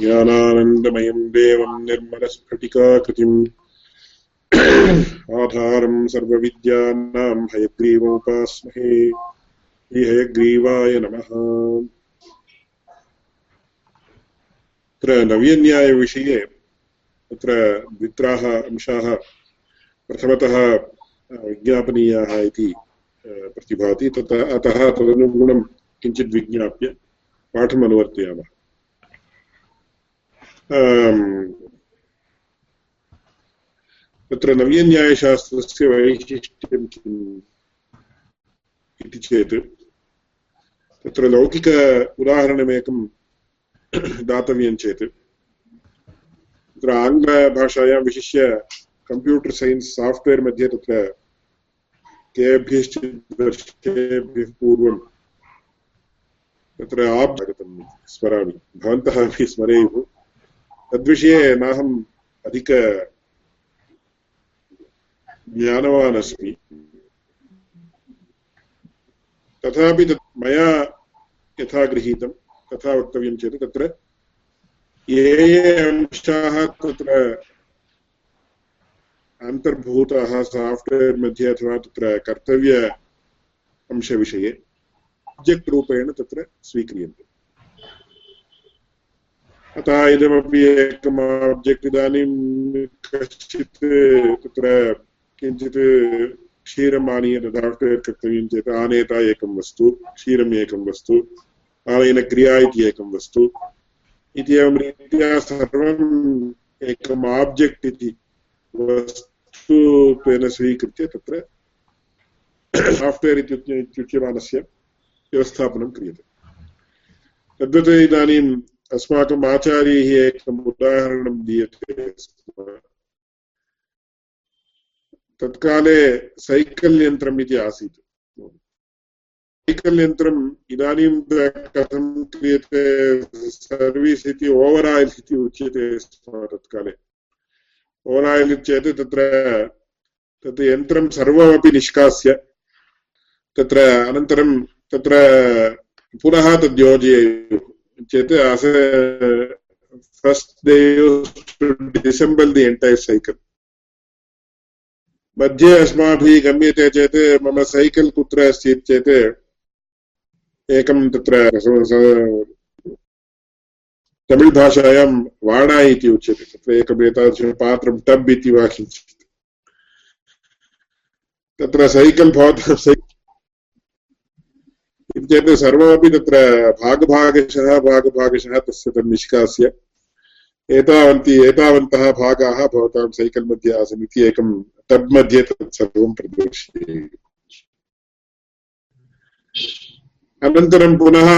ज्ञानानन्दमयम् देवम् निर्मलस्फटिकाकृतिम्। आधारम् सर्वविद्यानाम् हयग्रीवमुपास्महे श्रीहयग्रीवाय नमः। तत्र नव्यन्यायविषये तत्र द्वित्राः अंशाः। प्रथमतः विज्ञापनीयाः इति प्रतिभाति। ततः, अतः तदनुगुणं किञ्चित् विज्ञाप्य पाठम् अनुवर्तयामः तत्र नव्यन्यायशास्त्रस्य वैशिष्ट्यं किम् इति चेत् तत्र लौकिक उदाहरणमेकं दातव्यं चेत् तत्र आङ्ग्लभाषायां विशिष्य कम्प्यूटर् सैन्स् साफ्ट्वेर् मध्ये तत्र केभ्यश्चित् वर्षेभ्यः पूर्वं तत्र आप् आगतं स्मरामि भवन्तः अपि स्मरेयुः तद्विषये नाहम् अधिक ज्ञानवान् अस्मि। तथापि तत् मया यथा गृहीतं, तथा वक्तव्यं चेत् तत्र ये ये अंशाः तत्र अन्तर्भूताः साफ्ट्वेर् मध्ये अथवा तत्र कर्तव्य अंशविषये आब्जेक्ट् रूपेण तत्र स्वीक्रियन्ते। अतः इदमपि एकम् आब्जेक्ट् इदानीं कश्चित् तत्र किञ्चित् क्षीरम् आनीय साफ्ट्वेर् कर्तव्यं चेत् आनेता एकं वस्तु क्षीरम् एकं वस्तु आनयनक्रिया इति एकं वस्तु इति एवं रीत्या सर्वम् एकम् आब्जेक्ट् इति वस्तुत्वेन स्वीकृत्य तत्र साफ्ट्वेर् इत्युच्यमानस्य व्यवस्थापनं क्रियते तद्वत् इदानीम् अस्माकम् आचार्यैः एकम् उदाहरणं दीयते तत्काले सैकल् यन्त्रम् इति आसीत्। सैकल् यन्त्रम् इदानीं कथं क्रियते, सर्वीस् इति, ओवर् आयिल् इति उच्यते स्म तत्काले। ओवर् आयिल् चेत् तत्र, तत् यन्त्रं सर्वमपि निष्कास्य। तत्र अनन्तरं तत्र पुनः योजयेयुः चेत् first day December the entire cycle मध्ये अस्माभिः गम्यते चेत् मम सैकल् कुत्र अस्ति चेत् एकं तत्र तमिळ् भाषायां वाणा इति उच्यते तत्र एकम् एतादृशं पात्रं टब् इति वा किञ्चित् तत्र सैकल् भवतः इति चेत् सर्वमपि तत्र भागभागशः भागभागशः तस्य तन्निष्कास्य एतावन्ति, एतावन्तः भागाः भवतां सैकल् मध्ये आसन् इति एकं टब् मध्ये तत् सर्वं प्रदर्श्यते। अनन्तरं पुनः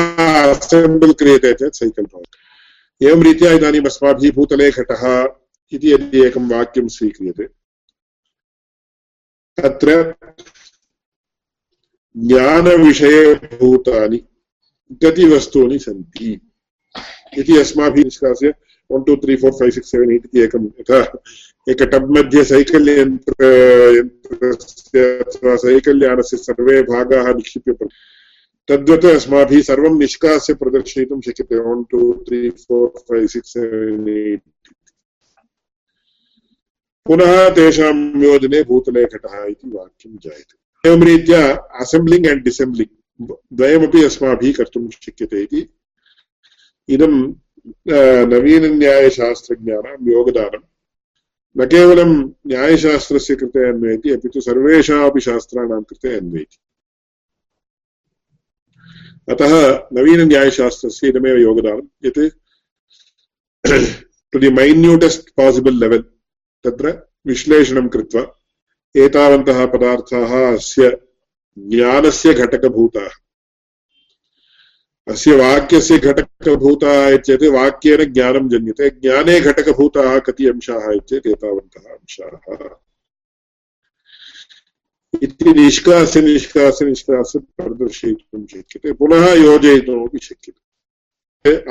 असेम्बल् क्रियते चेत् सैकल् भवति। एवं रीत्या इदानीम् अस्माभिः भूतले घटः इति यदि एकं वाक्यं स्वीक्रियते, तत्र ज्ञानविषये भूतानि कति वस्तूनि सन्ति। इति अस्माभिः निष्कास्य one two three four five six seven eight इति एकं यथा एक टब् मध्ये सैकल् यन्त्र यन्त्रस्य अथवा सैकल् यानस्य सर्वे भागाः निक्षिप्य तद्वत् अस्माभिः सर्वं निष्कास्य प्रदर्शयितुं शक्यते। One two three four five six seven eight पुनः तेषां योजने भूतले घटः इति वाक्यं जायते। एवं रीत्या असेम्ब्लिङ्ग् अण्ड् डिसेम्ब्लिङ्ग् द्वयमपि अस्माभिः कर्तुं शक्यते इति। इदं नवीनन्यायशास्त्रज्ञानां योगदानं। न केवलं न्यायशास्त्रस्य कृते अन्वयति, अपि तु सर्वेषामपि शास्त्राणां कृते अन्वयति। अतः नवीनन्यायशास्त्रस्य इदमेव योगदानं। यत् to the minutest possible level तत्र विश्लेषणं कृत्वा एतावन्तः पदार्थाः अस्य ज्ञानस्य घटकभूताः। अस्य वाक्यस्य घटकभूताः चेत् वाक्येन ज्ञानं जन्यते। ज्ञाने घटकभूताः कति अंशाः चेत् एतावन्तः अंशाः। इति निष्कास्य निष्कास्य निष्कास्य प्रदर्शयितुं शक्यते। पुनः योजयितुमपि शक्यते।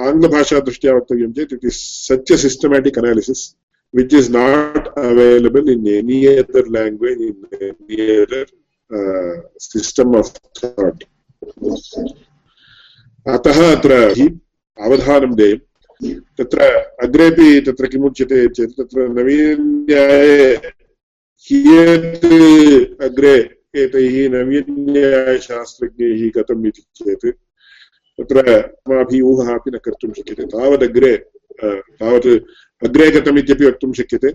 आङ्ग्लभाषादृष्ट्या वक्तव्यं चेत् is such systematic analysis which is not available in any other language, in any other uh, system of thought. अतः अत्र अवधानं देयम् तत्र अग्रेपि तत्र किमुच्यते चेत् तत्र नवीन्याये कियत् अग्रे एतैः नवीन्यायशास्त्रज्ञैः गतम् इति चेत् तत्र अस्माभिः ऊहः अपि न कर्तुं शक्यते तावदग्रे तावत् अग्रे गतम् इत्यपि वक्तुं शक्यते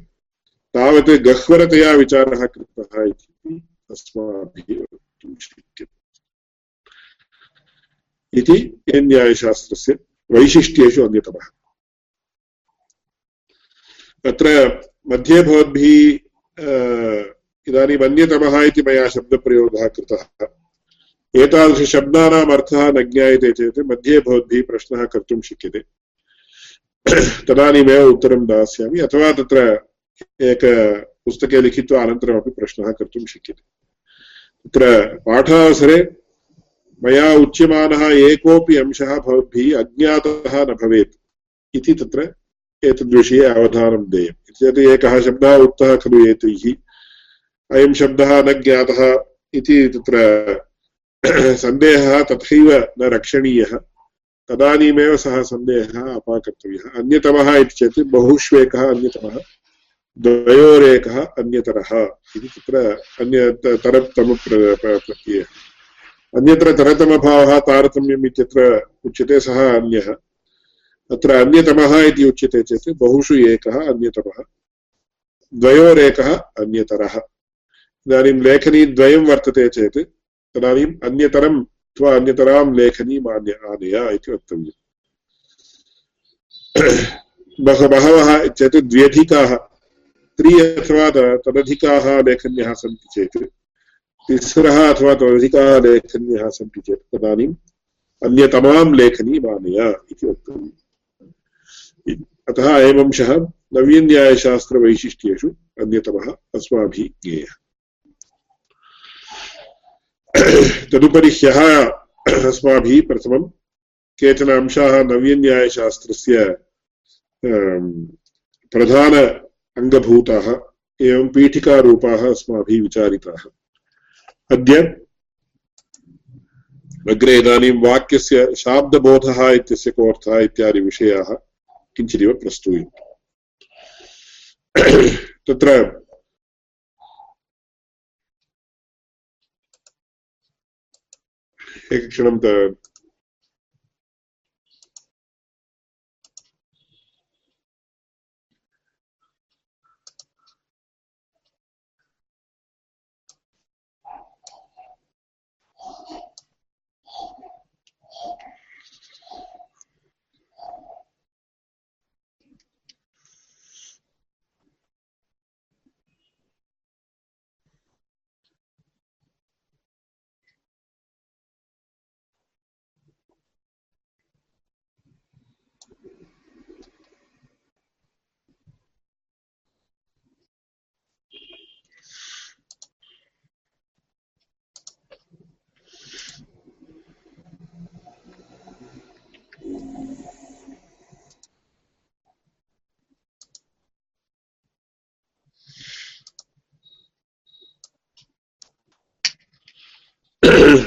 तावत् गह्वरतया विचारः कृतः इति अस्माभिः वक्तुं शक्यते इति न्यायशास्त्रस्य वैशिष्ट्येषु अन्यतमः अत्र मध्ये भवद्भिः इदानीम् अन्यतमः इति मया शब्दप्रयोगः कृतः एतादृशशब्दानाम् अर्थः न ज्ञायते चेत् मध्ये भवद्भिः प्रश्नः कर्तुं शक्यते तदानीमेव उत्तरं दास्यामि। अथवा तत्र एक पुस्तके लिखित्वा अनन्तरमपि प्रश्नः कर्तुं शक्यते। तत्र पाठावसरे मया उच्यमानः एकोऽपि अंशः भवद्भिः अज्ञातः न भवेत् इति तत्र एतद्विषये अवधानं देयम्। चेत् एकः शब्दः उक्तः खलु एतैः। अयं शब्दः न ज्ञातः इति तत्र सन्देहः तथैव न रक्षणीयः। तदानीमेव सः सन्देहः अपाकर्तव्यः। अन्यतमः इति चेत् बहुष्वेकः अन्यतमः, द्वयोरेकः अन्यतरः इति तत्र अन्यतरतमप्रत्ययः अन्यत्र तरतमभावः तारतम्यम् इत्यत्र उच्यते, सः अन्यः। अत्र अन्यतमः इति उच्यते चेत् बहुषु एकः अन्यतमः, द्वयोरेकः अन्यतरः। इदानीं लेखनीद्वयं वर्तते चेत् तदानीम् अन्यतरम् अथवा अन्यतरां लेखनीम् आनय आनय इति वक्तव्यम् बहवः चेत् द्व्यधिकाः त्रि अथवा तदधिकाः लेखन्यः सन्ति चेत् तिस्रः अथवा तदधिकाः लेखन्यः सन्ति चेत् तदानीम् अन्यतमां लेखनीम् आनय इति वक्तव्यम् अतः अयमंशः नवीन्यायशास्त्रवैशिष्ट्येषु अन्यतमः अस्माभिः ज्ञेयः तदुपरि ह्यः अस्माभिः प्रथमं केचन अंशाः नवीन्यायशास्त्रस्य प्रधान अङ्गभूताः एवं पीठिकारूपाः अस्माभिः विचारिताः। अद्य अग्रे इदानीं वाक्यस्य शाब्दबोधः इत्यस्य कोऽर्थः इत्यादि विषयाः किञ्चिदिव प्रस्तूयन्ते। तत्र economic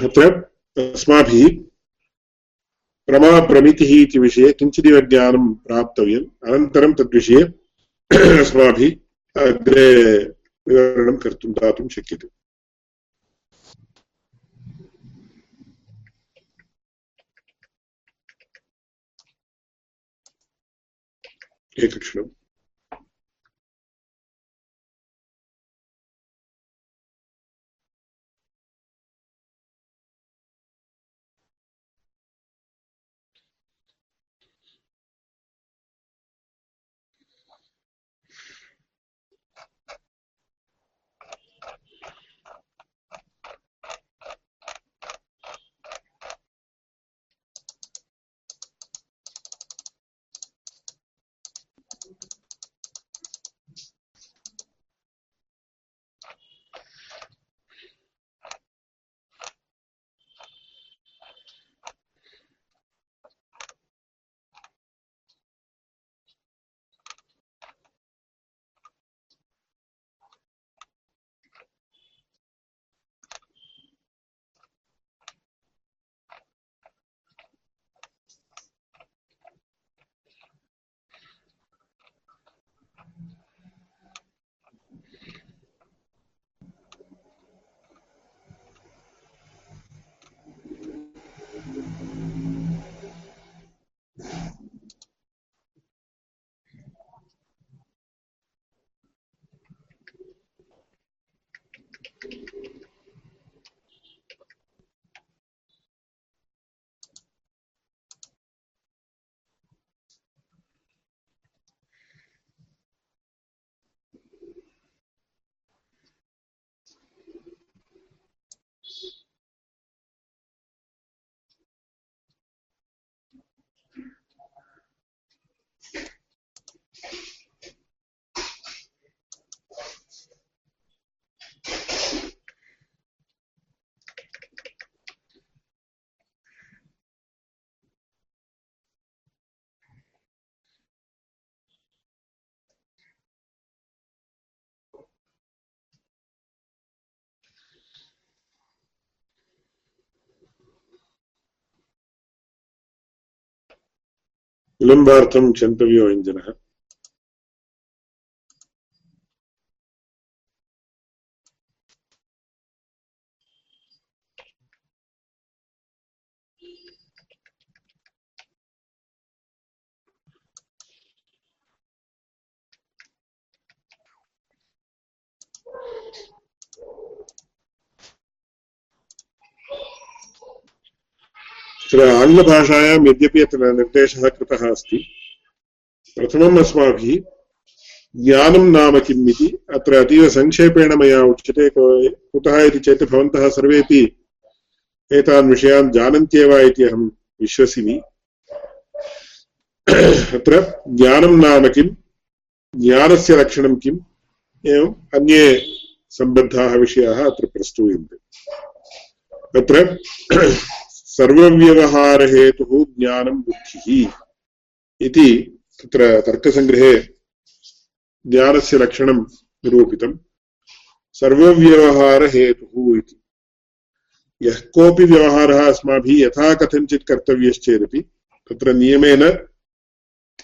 अत्र अस्माभिः प्रमाप्रमितिः इति विषये किञ्चिदिव ज्ञानं प्राप्तव्यम्। अनन्तरं तद्विषये अस्माभिः अग्रे विवरणं कर्तुं दातुं शक्यते। एकक्षणम्। विलम्बार्थं क्षन्तव्यो व्यञ्जनः तत्र आङ्ग्लभाषायां यद्यपि अत्र निर्देशः कृतः अस्ति, प्रथमम् अस्माभिः ज्ञानं नाम किम् इति अत्र अतीव सङ्क्षेपेण मया उच्यते कुतः इति चेत् भवन्तः सर्वेपि एतान् विषयान् जानन्त्येव इति अहं विश्वसिमि। अत्र ज्ञानं नाम किं ज्ञानस्य लक्षणं किम् एवम् अन्ये सम्बद्धाः विषयाः अत्र प्रस्तूयन्ते। सर्वव्यवहारहेतुः ज्ञानं बुद्धिः इति तत्र तर्कसङ्ग्रहे ज्ञानस्य लक्षणं निरूपितम् सर्वव्यवहारहेतुः इति। यः कोऽपि व्यवहारः अस्माभिः यथा कथञ्चित् कर्तव्यश्चेदपि, तत्र नियमेन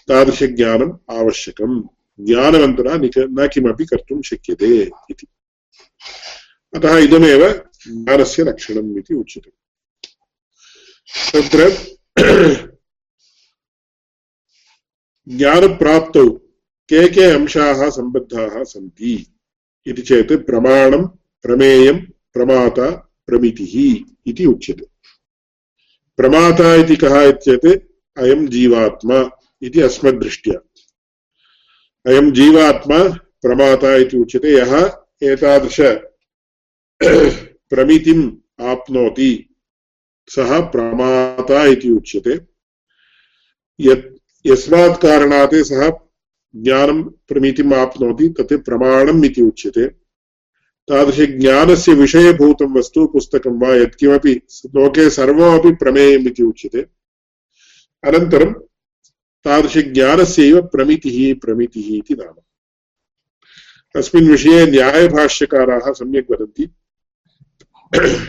तादृशज्ञानम् आवश्यकम्। ज्ञानवन्तरा न किमपि कर्तुं शक्यते इति। अतः इदमेव ज्ञानस्य लक्षणम् इति उच्यते। तत्र ज्ञानप्राप्तौ के के अंशाः सम्बद्धाः सन्ति इति चेत् प्रमाणं, प्रमेयं, प्रमाता, प्रमितिः इति उच्यते। प्रमाता इति कः इत्येत् अयं जीवात्मा इति अस्मद्दृष्ट्या। अयं जीवात्मा प्रमाता इति उच्यते, यः एतादृश प्रमितिम् आप्नोति। सः प्रमाता इति उच्यते। यत् यस्मात् कारणात् सः ज्ञानं प्रमितिम् आप्नोति, तत् प्रमाणम् इति उच्यते। तादृशज्ञानस्य विषयभूतं वस्तु पुस्तकं वा यत्किमपि लोके सर्वमपि प्रमेयम् इति उच्यते। अनन्तरं तादृशज्ञानस्यैव प्रमितिः प्रमितिः इति नाम। अस्मिन् विषये न्यायभाष्यकाराः सम्यक् वदन्ति।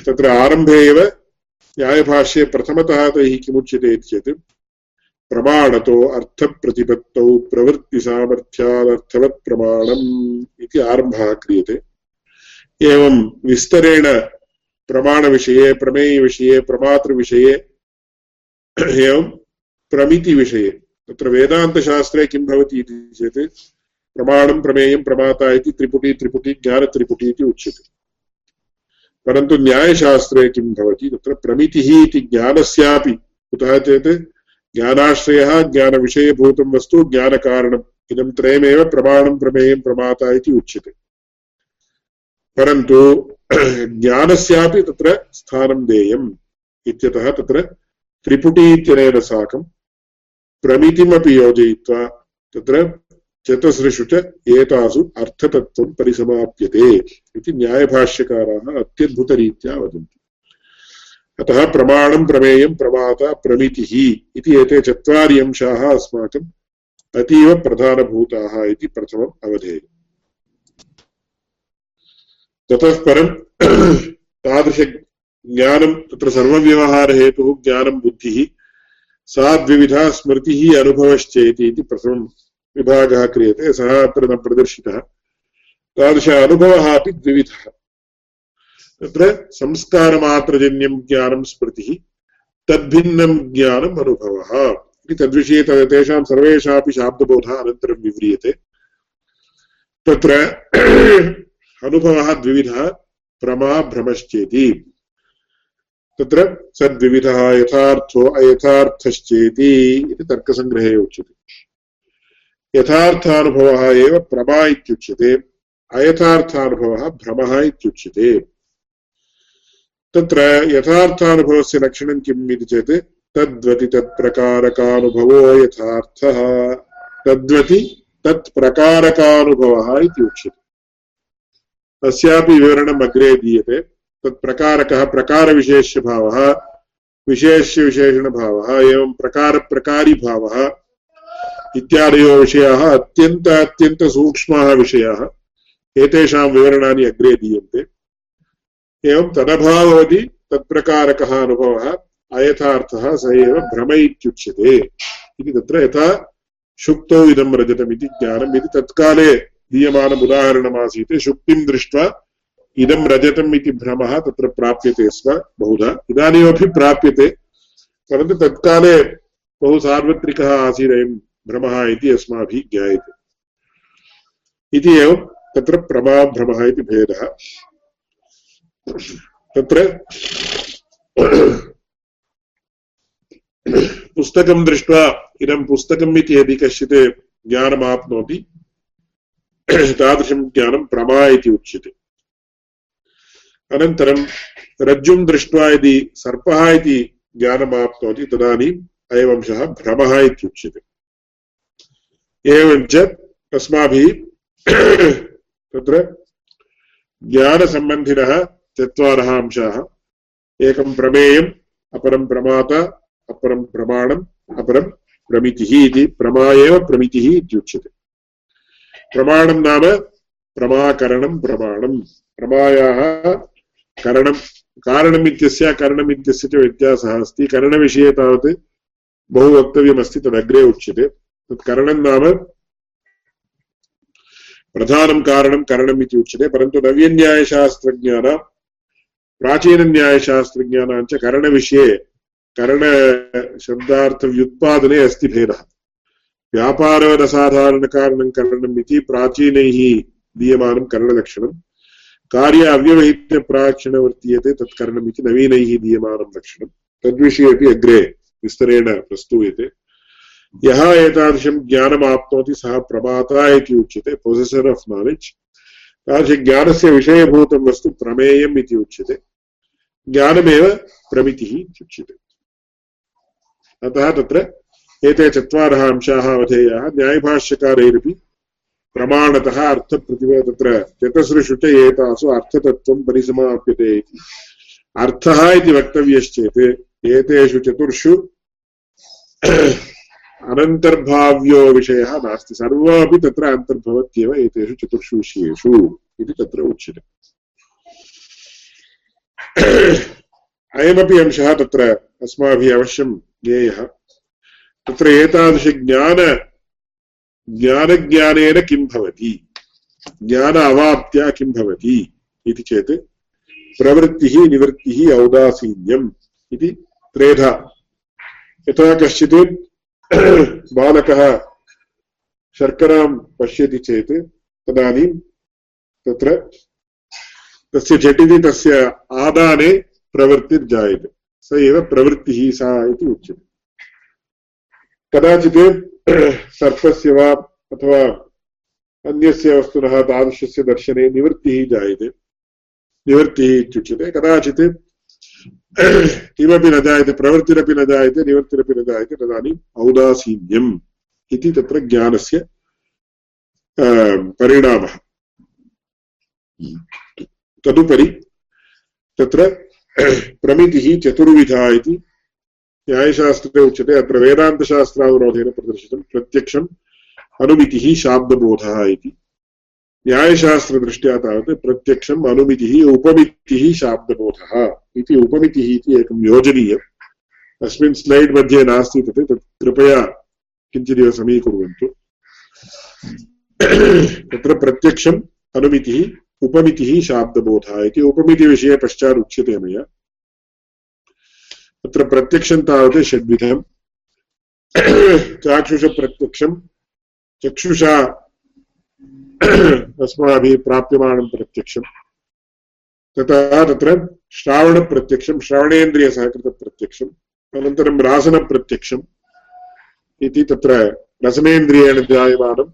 तत्र आरम्भे एव न्यायभाष्ये प्रथमतः तैः किमुच्यते चेत् प्रमाणतो अर्थप्रतिपत्तौ प्रवृत्तिसामर्थ्यादर्थवत् प्रमाणम् इति आरम्भः क्रियते। एवं विस्तरेण प्रमाणविषये, प्रमेयविषये, प्रमातृविषये, एवं प्रमितिविषये, तत्र वेदान्तशास्त्रे किं भवति इति चेत् प्रमाणं, प्रमेयं, प्रमाता इति त्रिपुटी त्रिपुटी, ज्ञानत्रिपुटी इति उच्यते। परन्तु न्यायशास्त्रे किं भवति? तत्र प्रमितिः इति ज्ञानस्यापि कुतः चेत्? ज्ञानाश्रयः, ज्ञानविषयभूतं वस्तु, ज्ञानकारणम्। इदं त्रयमेव प्रमाणं प्रमेयं प्रमाता इति उच्यते। परन्तु ज्ञानस्यापि तत्र स्थानं देयम् इत्यतः तत्र त्रिपुटी इत्यनेन साकं प्रमितिमपि योजयित्वा तत्र चतसृषु च एतासु अर्थतत्त्वं परिसमाप्यते इति न्यायभाष्यकाराः अत्यद्भुतरीत्या वदन्ति। अतः प्रमाणं, प्रमेयं, प्रमाता, प्रमितिः इति एते चत्वारि अंशाः अस्माकम् अतीव प्रधानभूताः इति प्रथमम् अवधेयम्। ततः परं तादृशज्ञानं, तत्र सर्वव्यवहारहेतुः, ज्ञानं, बुद्धिः सा द्विविधा स्मृतिः, अनुभवश्चेति इति प्रथमं विभागः क्रियते, सः अत्र न प्रदर्शितः। तादृश अनुभवः अपि द्विविधः। तत्र संस्कारमात्रजन्यं ज्ञानं स्मृतिः, तद्भिन्नं ज्ञानम् अनुभवः। इति तद्विषये तेषां सर्वेषामपि शाब्दबोधः अनन्तरं विव्रियते। तत्र अनुभवः द्विविधः, प्रमा, भ्रमश्चेति। तत्र सद्विविधः, यथार्थो, अयथार्थश्चेति इति तर्कसङ्ग्रहे उच्यते। यथार्थानुभवः एव प्रमा इत्युच्यते। अयथार्थानुभवः भ्रमः इत्युच्यते। तत्र यथार्थानुभवस्य लक्षणं किम् इति चेत्, तद्वति तत्प्रकारकानुभवो यथार्थः। तद्वति तत्प्रकारकानुभवः इति उच्यते। तस्यापि विवरणम् अग्रे दीयते। तत्प्रकारकः प्रकारविशेष्यभावः, विशेष्यविशेषणभावः एवं प्रकारप्रकारिभावः। इत्यादयो विषयाः अत्यन्त अत्यन्तसूक्ष्माः विषयाः। एतेषां विवरणानि अग्रे दीयन्ते। एवं तदभाववति तत्प्रकारकः अनुभवः अयथार्थः स एव भ्रम इत्युच्यते। इति तत्र यथा शुक्तौ इदं रजतम् इति ज्ञानम्। इति तत्काले दीयमानम् उदाहरणमासीत्। शुक्तिं दृष्ट्वा इदं रजतम् इति भ्रमः तत्र प्राप्यते स्म बहुधा। इदानीमपि प्राप्यते, परन्तु तत्काले बहु सार्वत्रिकः आसीदयं भ्रमः इति अस्माभिः ज्ञायते। इति एवं तत्र प्रमाभ्रमः इति भेदः। तत्र पुस्तकं दृष्ट्वा इदं पुस्तकम् इति यदि कश्चित् ज्ञानमाप्नोति, तादृशं ज्ञानं प्रमा इति उच्यते। अनन्तरं रज्जुं दृष्ट्वा यदि सर्पः इति ज्ञानमाप्नोति, तदानीम् अयमंशः भ्रमः इत्युच्यते एवञ्च अस्माभिः तत्र ज्ञानसम्बन्धिनः चत्वारः अंशाः एकं प्रमेयम्, अपरं प्रमाता, अपरं प्रमाणम्, अपरं प्रमितिः इति, प्रमा एव प्रमितिः इत्युच्यते। प्रमाणं नाम प्रमाकरणं प्रमाणं प्रमायाः करणं, कारणम् इत्यस्य, करणम् इत्यस्य च व्यत्यासः अस्ति। करणविषये तावत् बहु वक्तव्यमस्ति, तदग्रे उच्यते। तत् करणं नाम प्रधानं कारणं करणम् इति उच्यते परन्तु नव्यन्यायशास्त्रज्ञानां प्राचीनन्यायशास्त्रज्ञानां च करणविषये करणशब्दार्थव्युत्पादने अस्ति भेदः व्यापारवदसाधारणकारणं करणम् इति प्राचीनैः दीयमानं करणलक्षणं कार्य अव्यवहितप्राक्षण वर्तीयते तत् करणम् इति नवीनैः दीयमानं लक्षणं तद्विषये अपि अग्रे विस्तरेण प्रस्तूयते यः एतादृशं ज्ञानमाप्नोति सः प्रमाता इति उच्यते पोसेसर् आफ् नालेज् तादृशज्ञानस्य विषयभूतं वस्तु प्रमेयम् इति उच्यते। ज्ञानमेव प्रमितिः इत्युच्यते अतः तत्र एते चत्वारः अंशाः अवधेयाः, न्यायभाष्यकारैरपि प्रमाणतः अर्थप्रतिभ तत्र चतसृषु च एतासु अर्थतत्त्वं परिसमाप्यते इति। अर्थः इति वक्तव्यश्चेत्, एतेषु चतुर्षु अनन्तर्भाव्यो विषयः नास्ति। सर्वापि तत्र अन्तर्भवत्येव एतेषु चतुर्षु विषयेषु इति तत्र उच्यते। अयमपि अंशः तत्र अस्माभिः अवश्यं ज्ञेयः। तत्र एतादृशज्ञान ज्ञानज्ञानेन किं भवति? ज्ञान अवाप्त्या किं भवति इति चेत् प्रवृत्तिः, निवृत्तिः औदासीन्यम् इति त्रेधा। यथा कश्चित् बालकः शर्करां पश्यति चेत् तदानीं तत्र तस्य झटिति तस्य आदाने प्रवृत्तिर्जायते। स एव प्रवृत्तिः सा इति उच्यते। कदाचित् सर्पस्य वा अथवा अन्यस्य वस्तुनः, तादृशस्य दर्शने निवृत्तिः जायते। निवृत्तिः इत्युच्यते। कदाचित् किमपि न जायते प्रवृत्तिरपि न जायते निवृत्तिरपि न जायते तदानीम् औदासीन्यम् इति तत्र ज्ञानस्य परिणामः। तदुपरि तत्र प्रमितिः चतुर्विधा इति न्यायशास्त्रे उच्यते। अत्र वेदान्तशास्त्रावरोधेन प्रदर्शितं प्रत्यक्षम् अनुमितिः शाब्दबोधः इति। न्यायशास्त्रदृष्ट्या तावत् प्रत्यक्षम् अनुमितिः, उपमितिः शाब्दबोधः इति उपमितिः इति एकं योजनीयम्। अस्मिन् स्लैड् मध्ये नास्ति तत् तत् कृपया किञ्चिदिव समीकुर्वन्तु। तत्र प्रत्यक्षम् अनुमितिः, उपमितिः शाब्दबोधः इति उपमितिविषये पश्चात् उच्यते मया। तत्र प्रत्यक्षं तावत् षड्विधम्। चाक्षुषप्रत्यक्षं चक्षुषा अस्माभिः प्राप्यमाणं प्रत्यक्षम्। तथा तत्र श्रावणप्रत्यक्षं श्रवणेन्द्रियसहकृतप्रत्यक्षम् अनन्तरं रासनप्रत्यक्षम् इति तत्र रसनेन्द्रियेण जायमानं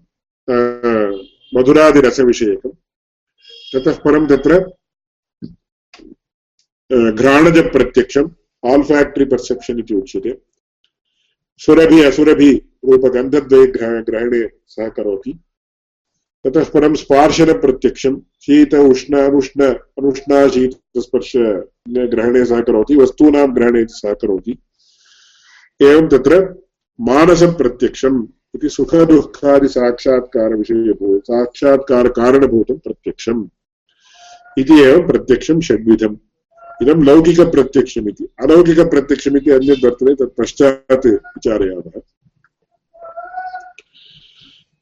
मधुरादिरसविषयकम्। ततः परं तत्र घ्राणजप्रत्यक्षम् आल्फाक्टरि पर्सेप्शन् इति उच्यते। सुरभि, असुरभि ग्रहणे सहकरोति। ततः परं स्पार्शनप्रत्यक्षं शीत, उष्ण अनुष्ण अनुष्णाशीतस्पर्श ग्रहणे सहकरोति वस्तूनां ग्रहणे सहकरोति एवं तत्र मानसप्रत्यक्षम् इति सुखदुःखादिसाक्षात्कारविषयभूत साक्षात्कारकारणभूतं प्रत्यक्षम्। इति एवं प्रत्यक्षं षड्विधम्। इदं लौकिकप्रत्यक्षमिति। अलौकिकप्रत्यक्षमिति अन्यद् वर्तते तत् पश्चात् विचारयामः।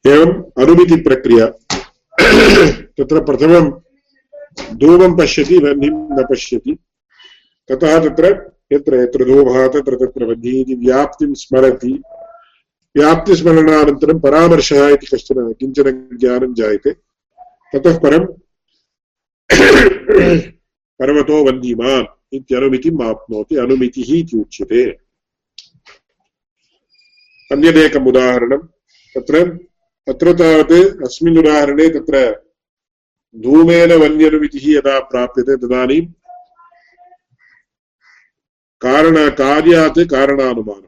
एवम् अनुमितिप्रक्रिया तत्र प्रथमं धूमं पश्यति, वह्निं न पश्यति। ततः तत्र यत्र यत्र धूमः तत्र तत्र वह्निः इति व्याप्तिं स्मरति। व्याप्तिस्मरणानन्तरं परामर्शः इति कश्चन किंचन ज्ञानं जायते। ततः परं पर्वतो वह्निमान् इत्यनुमितिम् आप्नोति अनुमितिः इति उच्यते। अन्यदेकम् उदाहरणं, तत्र तत्र तावत् अस्मिन् उदाहरणे तत्र धूमेन वन्यनुमितिः यदा प्राप्यते तदानीं कारण कार्यात् कारणानुमानं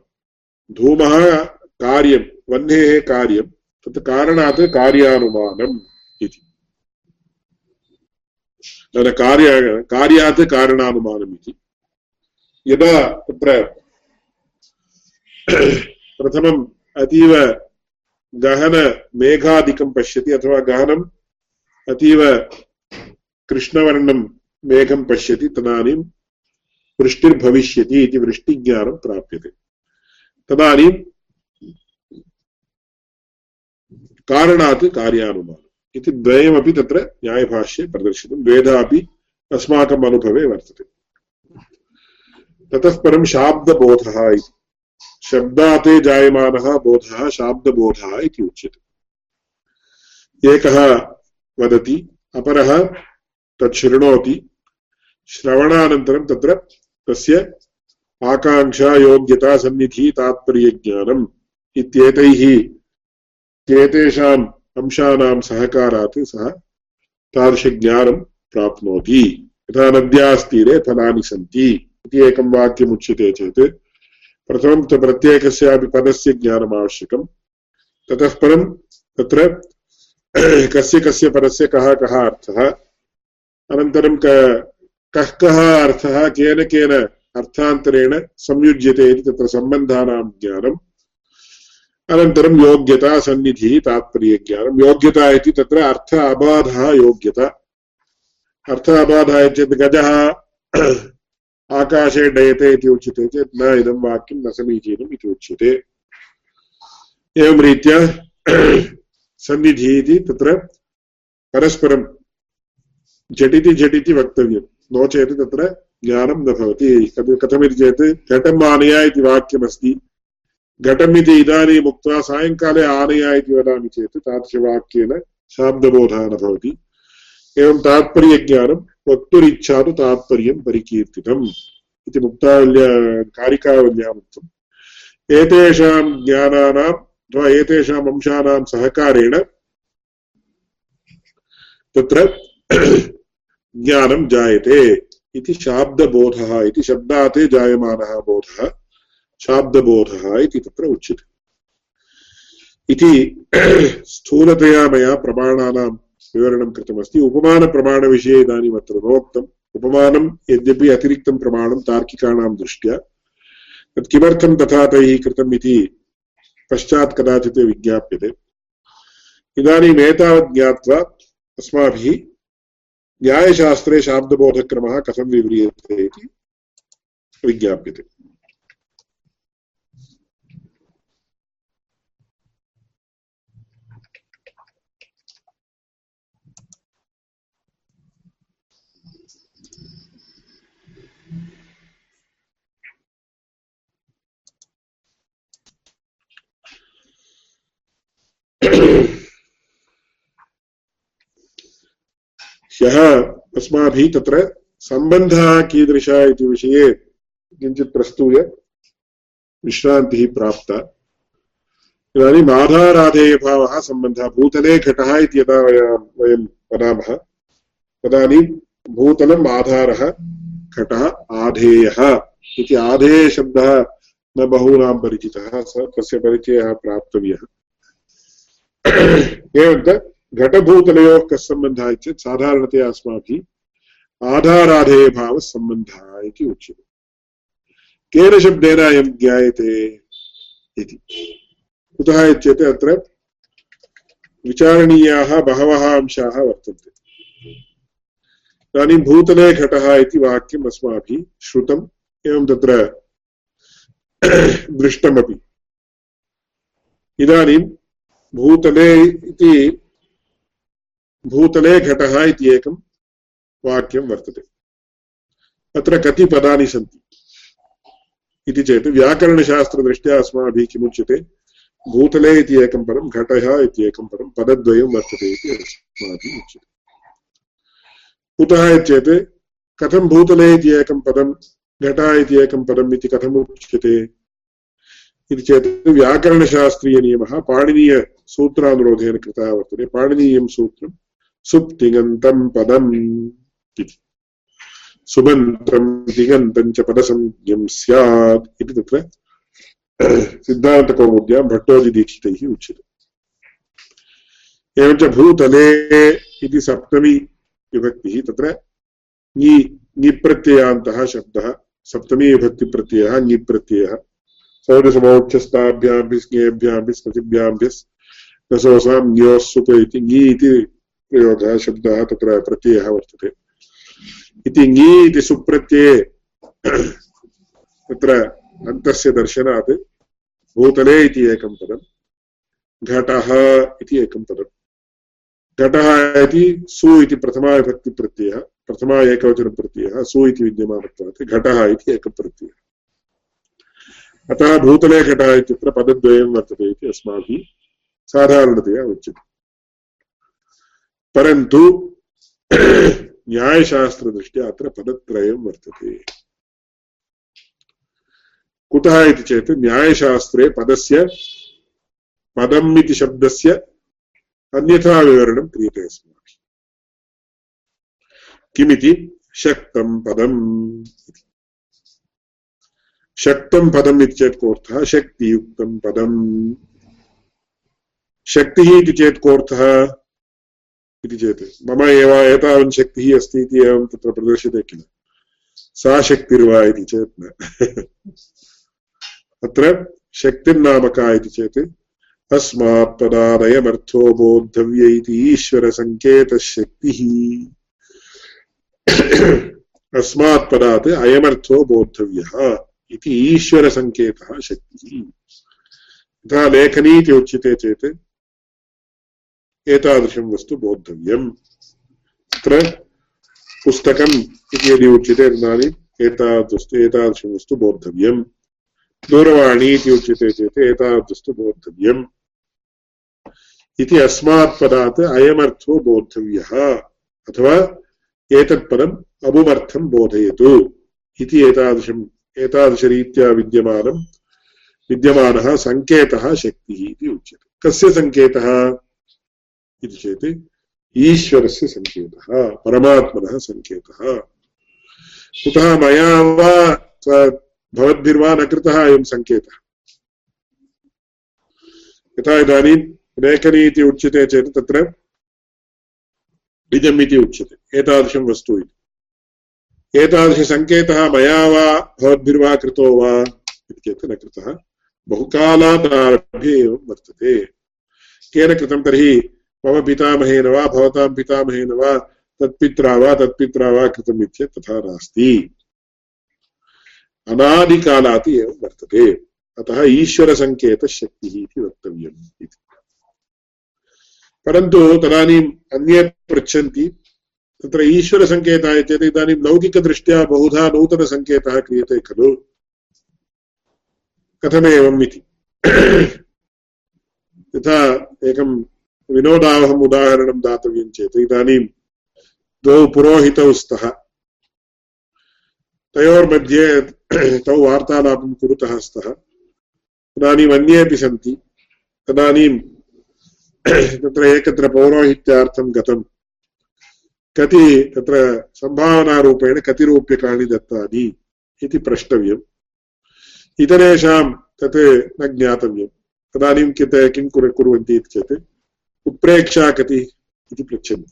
धूमः कार्यं वह्नेः कार्यं, तत् कारणात् कार्यानुमानम् इति। कार्य, कार्यात् कारणानुमानम् इति। यदा तत्र प्रथमम् अतीव गहनमेघादिकं पश्यति अथवा गहनम् अतीव कृष्णवर्णं मेघं पश्यति, तदानीं वृष्टिर्भविष्यति इति वृष्टिज्ञानं प्राप्यते। तदानीं कारणात् कार्यानुमानम् इति द्वयमपि तत्र न्यायभाष्ये प्रदर्शितं। द्वेधा अपि अस्माकम् अनुभवे वर्तते। ततः परं शाब्दबोधः इति। शब्दात् जायमानः बोधः, शाब्दबोधः इति उच्यते। एकः वदति, अपरः तत् शृणोति। श्रवणानन्तरं तत्र तस्य आकाङ्क्षा योग्यता सन्निधिः तात्पर्यज्ञानम् इत्येतैः एतेषाम् अंशानां सहकारात् सः तादृशज्ञानं प्राप्नोति। यथा नद्यास्तीरे फलानि सन्ति इति एकं वाक्यमुच्यते चेत् प्रथमं तु प्रत्येकस्यापि पदस्य ज्ञानम् आवश्यकं ततः परं तत्र कस्य कस्य पदस्य कः कः अर्थः। अनन्तरं कः कः अर्थः, केन केन अर्थान्तरेण संयुज्यते इति तत्र सम्बन्धानां ज्ञानम्। अनन्तरं योग्यता, सन्निधिः तात्पर्यज्ञानं योग्यता इति तत्र अर्थ अबाधः योग्यता। अर्थ अबाधः चेत् गजः। आकाशे डयते इति उच्यते चेत् न इदं वाक्यं न समीचीनम् इति उच्यते। एवं रीत्या सन्निधिः इति तत्र परस्परं झटिति झटिति वक्तव्यं। नो चेत् तत्र ज्ञानं न भवति। कथमिति चेत् घटम् आनय इति वाक्यमस्ति। घटम् इति इदानीम् उक्त्वा सायङ्काले आनय इति वदामि चेत् तादृशवाक्येन शाब्दबोधः न भवति। एवं तात्पर्यज्ञानं वक्तुरिच्छा तु तात्पर्यं परिकीर्तितम् इति मुक्तावल्या उक्तम् ज्ञानानाम् अथवा एतेषाम् सहकारेण तत्र ज्ञानं जायते इति शाब्दबोधः इति शब्दात् जायमानः बोधः शाब्दबोधः इति तत्र उच्यते। इति स्थूलतया मया प्रमाणानां विवरणं कृतमस्ति। उपमानप्रमाणविषये इदानीम् अत्र नोक्तम् उपमानं यद्यपि अतिरिक्तं प्रमाणं तार्किकाणां दृष्ट्या तत् किमर्थं तथा तैः कृतम् इति पश्चात् कदाचित् विज्ञाप्यते। इदानीम् एतावत् ज्ञात्वा अस्माभिः न्यायशास्त्रे शाब्दबोधक्रमः कथं विव्रियते इति विज्ञाप्यते। ह्यः अस्माभिः तत्र सम्बन्धः कीदृशः इति विषये किञ्चित् प्रस्तूय विश्रान्तिः प्राप्ता। इदानीम् आधाराधेयभावः सम्बन्धः भूतले घटः इति यदा वयं वदामः, तदानीं भूतलम् आधारः घटः आधेयः इति आधेयशब्दः न बहूनां परिचितः तस्य परिचयः प्राप्तव्यः। एवं घटभूतलयोः कः सम्बन्धः चेत् साधारणतया अस्माभिः आधाराधेयभावः सम्बन्धः इति उच्यते केन शब्देन अयं ज्ञायते इति कुतः इत्युक्ते अत्र विचारणीयाः बहवः अंशाः वर्तन्ते इदानीं भूतले घटः इति वाक्यम् अस्माभिः श्रुतम् एवं तत्र दृष्टमपि इदानीं भूतले इति भूतले घटः इति एकं वाक्यं वर्तते। अत्र कति पदानि सन्ति। इति चेत् व्याकरणशास्त्रदृष्ट्या अस्माभिः किमुच्यते? भूतले इति एकं पदं घटः इति एकं पदं पदद्वयं वर्तते इति अस्माभिः उच्यते। कुतः चेत् कथं भूतले इति एकं पदं, घटः इति एकं पदम् इति कथम् उच्यते? इति चेत् व्याकरणशास्त्रीयनियमः, पाणिनीयसूत्रानुरोधेन कृतः वर्तते। पाणिनीयं सूत्रं सुप्तिङन्तं पदम् इति। सुमन्त्रं दिगन्तं च पदसंज्ञं स्यात् इति तत्र सिद्धान्तकौमुद्यां भट्टोजिदीक्षितैः उच्यते। एवञ्च भूतले इति सप्तमी विभक्तिः तत्र ङि ङिप्रत्ययान्तः शब्दः। सप्तमी विभक्तिप्रत्ययः ङिप्रत्ययः सौरसमोक्षस्ताभ्यां स्मृतिभ्यां रसोसां सुप इति ङि इति प्रयोगः शब्दः तत्र प्रत्ययः वर्तते इति ङी इति सुप्रत्यये तत्र अन्तस्य दर्शनात् भूतले इति एकं पदं घटः इति एकं पदम् घटः इति सु इति प्रथमाविभक्तिप्रत्ययः प्रथमा एकवचनप्रत्ययः सु इति विद्यमानत्वात् घटः इति एकः प्रत्ययः अतः भूतले घटः इत्यत्र पदद्वयं वर्तते इति अस्माभिः साधारणतया उच्यते परन्तु, न्यायशास्त्रदृष्ट्या अत्र पदत्रयं वर्तते। कुतः इति चेत् न्यायशास्त्रे पदस्य पदम् इति शब्दस्य अन्यथा विवरणं क्रियते अस्माभिः किमिति? शक्तं पदम्। शक्तं पदम् इति चेत् कोऽर्थः? शक्तियुक्तं पदम्। शक्तिः इति चेत् कोऽर्थः? इति चेत् मम एव एतावन् शक्तिः अस्ति इति एवं तत्र प्रदर्श्यते किल सा शक्तिर्वा इति चेत् न अत्र शक्तिर्नाम का इति चेत् अस्मात् पदादयमर्थो बोद्धव्य इति ईश्वरसङ्केतशक्तिः अस्मात् पदात् अयमर्थो बोद्धव्यः इति ईश्वरसङ्केतः शक्तिः यथा लेखनी इति उच्यते चेत् एतादृशं वस्तु बोद्धव्यम्। अत्र पुस्तकम् इति यदि उच्यते तदानीम् एतादृस्तु एतादृशं वस्तु बोद्धव्यम्। दूरवाणी इति उच्यते चेत् एतादृस्तु बोद्धव्यम्। इति अस्मात् पदात् अयमर्थो बोद्धव्यः। अथवा एतत् पदम् अमुमर्थं बोधयतु। इति एतादृशम् एतादृशरीत्या विद्यमानं विद्यमानः सङ्केतः शक्तिः इति उच्यते। कस्य सङ्केतः? इति चेत् ईश्वरस्य सङ्केतः परमात्मनः सङ्केतः कुतः मया वा भवद्भिर्वा न कृतः अयं सङ्केतः यथा इदानीं लेखनी इति उच्यते चेत् तत्र निजम् इति उच्यते, एतादृशं वस्तु इति। एतादृशसङ्केतः मया वा भवद्भिर्वा कृतो वा इति चेत् न कृतः। बहुकालात् आरभ्य एवं वर्तते। केन कृतं तर्हि मम पितामहेन वा, भवतां पितामहेन वा, तत्पित्रा वा तत्पित्रा वा कृतम् इत्येतत् तथा नास्ति। अनादिकालात् एवं वर्तते। अतः ईश्वरसङ्केतशक्तिः इति वक्तव्यम् इति। परन्तु तदानीम् अन्ये पृच्छन्ति, तत्र ईश्वरसङ्केतः चेत् इदानीं लौकिकदृष्ट्या बहुधा नूतनसङ्केतः क्रियते खलु। कथमेवम् इति? यथा एकं विनोदावहम् उदाहरणं दातव्यं चेत् इदानीं द्वौ पुरोहितौ स्तः। तयोर्मध्ये तौ वार्तालापं कुरुतः स्तः। तदानीम् अन्येपि सन्ति। तदानीं तत्र एकत्र कति तत्र सम्भावनारूपेण कति रूप्यकाणि दत्तानि इति प्रष्टव्यम्। इतरेषां तत् न ज्ञातव्यं तदानीं किं कुर्वन्ति इति चेत् उत्प्रेक्षा कति इति पृच्छन्ति।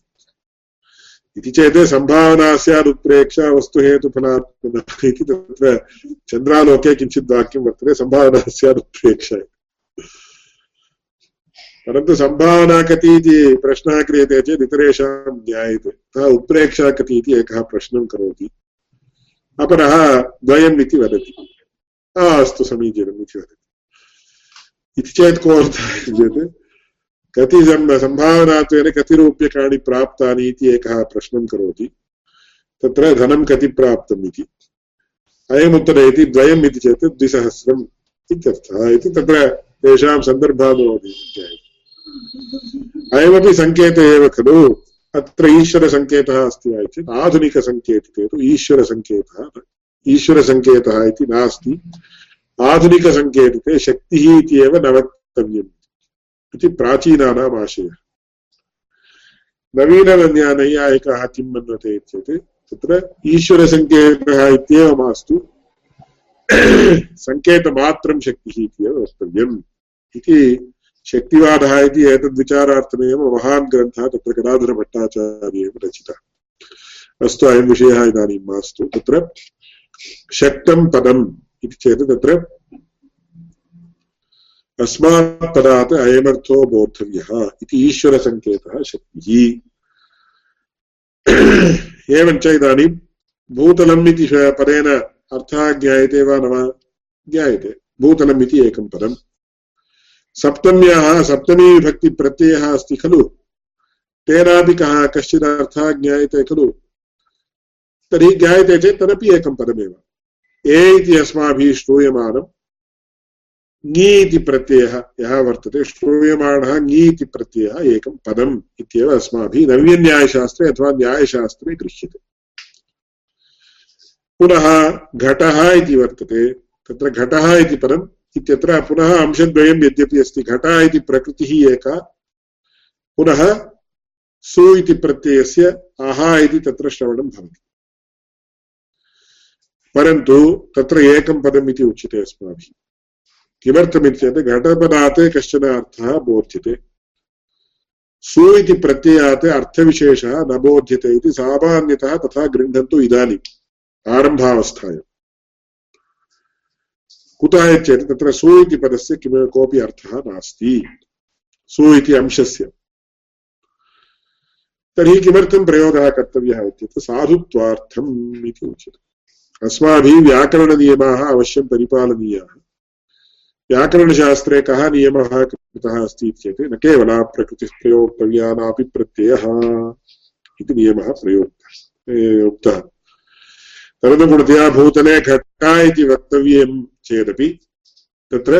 इति चेत् सम्भावना स्यात् उत्प्रेक्षा वस्तुहेतुफलात्मनः इति तत्र चन्द्रालोके किञ्चित् वाक्यं वर्तते सम्भावना स्यात् उत्प्रेक्षा परन्तु सम्भावना कति इति प्रश्नः क्रियते चेत् इतरेषां ज्ञायते। अतः उत्प्रेक्षा कति इति एकः प्रश्नं करोति। अपरः द्वयम् इति वदति। अस्तु, समीचीनम् इति वदति। इति चेत् को अर्थः चेत् कति सम्भावनात्वेन कति रूप्यकाणि प्राप्तानि इति एकः प्रश्नं करोति। तत्र धनं कति प्राप्तम् इति। अयमुत्तरे इति द्वयम् इति चेत् द्विसहस्रम् इत्यर्थः इति तत्र तेषां सन्दर्भः भवति अयमपि सङ्केतः एव खलु। अत्र ईश्वरसङ्केतः अस्ति वा चेत् आधुनिकसङ्केतिके तु ईश्वरसङ्केतः ईश्वरसङ्केतः इति नास्ति। आधुनिकसङ्केतिके शक्तिः इति एव न वक्तव्यम्। इति प्राचीनानाम् आशयः नवीननैयायिकाः किं मन्वते चेत् तत्र ईश्वरसङ्केतः इत्येव मास्तु सङ्केतमात्रं शक्तिः इत्येव वक्तव्यम्। इति शक्तिवादः इति एतद्विचारार्थमेव महान् ग्रन्थः, तत्र गदाधरभट्टाचार्येण रचितः। अस्तु, अयं विषयः इदानीं मास्तु। तत्र शक्तं पदम् इति चेत् तत्र अस्मात् पदात् अयमर्थो बोद्धव्यः इति ईश्वरसङ्केतः शक्तिः। एवञ्च इदानीं भूतलम् इति पदेन अर्थः ज्ञायते वा न वा ज्ञायते। भूतलम् इति एकं पदम्। सप्तम्याः सप्तमीविभक्तिप्रत्ययः अस्ति खलु। तेनापि कः कश्चित् अर्थः ज्ञायते खलु। तर्हि ज्ञायते चेत् तदपि एकं पदमेव। ए इति अस्माभिः श्रूयमाणं ङी इति प्रत्ययः यः वर्तते, श्रूयमाणः ङी इति प्रत्ययः एकं पदम् इत्येव अस्माभिः नव्यन्यायशास्त्रे अथवा न्यायशास्त्रे गृह्यते पुनः घटः इति वर्तते, तत्र घटः इति पदम् इत्यत्र पुनः अंशद्वयं यद्यपि अस्ति, घटः इति प्रकृतिः एका, पुनः सु इति प्रत्ययस्य अहा इति तत्र श्रवणं भवति। परन्तु तत्र एकं पदम् इति उच्यते अस्माभिः। किमर्थमिति चेत् घटपदात् कश्चन अर्थः बोध्यते। सु इति प्रत्ययात् अर्थविशेषः न बोध्यते इति सामान्यतः तथा गृह्णन्तु इदानीम् आरम्भावस्थायाम्। कुतः चेत् तत्र सु इति पदस्य किम कोऽपि अर्थः नास्ति। सु इति अंशस्य। तर्हि किमर्थं प्रयोगः कर्तव्यः इत्युक्ते साधुत्वार्थम् इति उच्यते। अस्माभिः व्याकरणनियमाः अवश्यं परिपालनीयाः। व्याकरणशास्त्रे कः नियमः कृतः अस्ति चेत् न केवला प्रकृतिः प्रयोक्तव्या नापि प्रत्ययः इति नियमः प्रयोक्तः उक्तः। तदनुगुणतया भूतले घट्टा इति वक्तव्यं चेदपि तत्र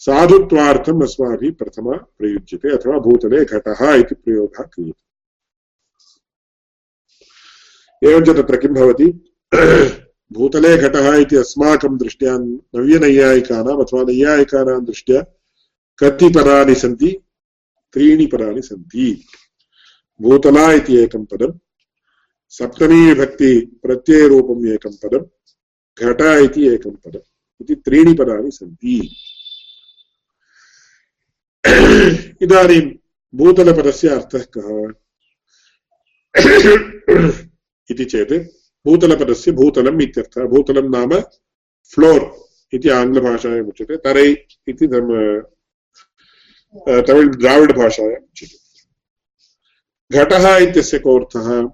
साधुत्वार्थम् अस्माभिः प्रथमा प्रयुज्यते अथवा भूतले घटः इति प्रयोगः क्रियते। एवञ्च तत्र किं भवति? भूतले घटः इति अस्माकं दृष्ट्या नव्यनैयायिकानाम् अथवा नैयायिकानां दृष्ट्या कति पदानि सन्ति, त्रीणि पदानि सन्ति। भूतला इति एकं पदं सप्तमी प्रत्ययरूपम् एकं पदं घट इति एकं पदम्। इति त्रीणि पदानि सन्ति। इदानीं भूतलपदस्य अर्थः कः? इति चेत् भूतलपदस्य भूतलम् इत्यर्थः। भूतलं नाम फ्लोर् इति आङ्ग्लभाषायाम् उच्यते। तरै इति तमिळ् द्राविडभाषायाम् उच्यते। घटः इत्यस्य कोऽर्थः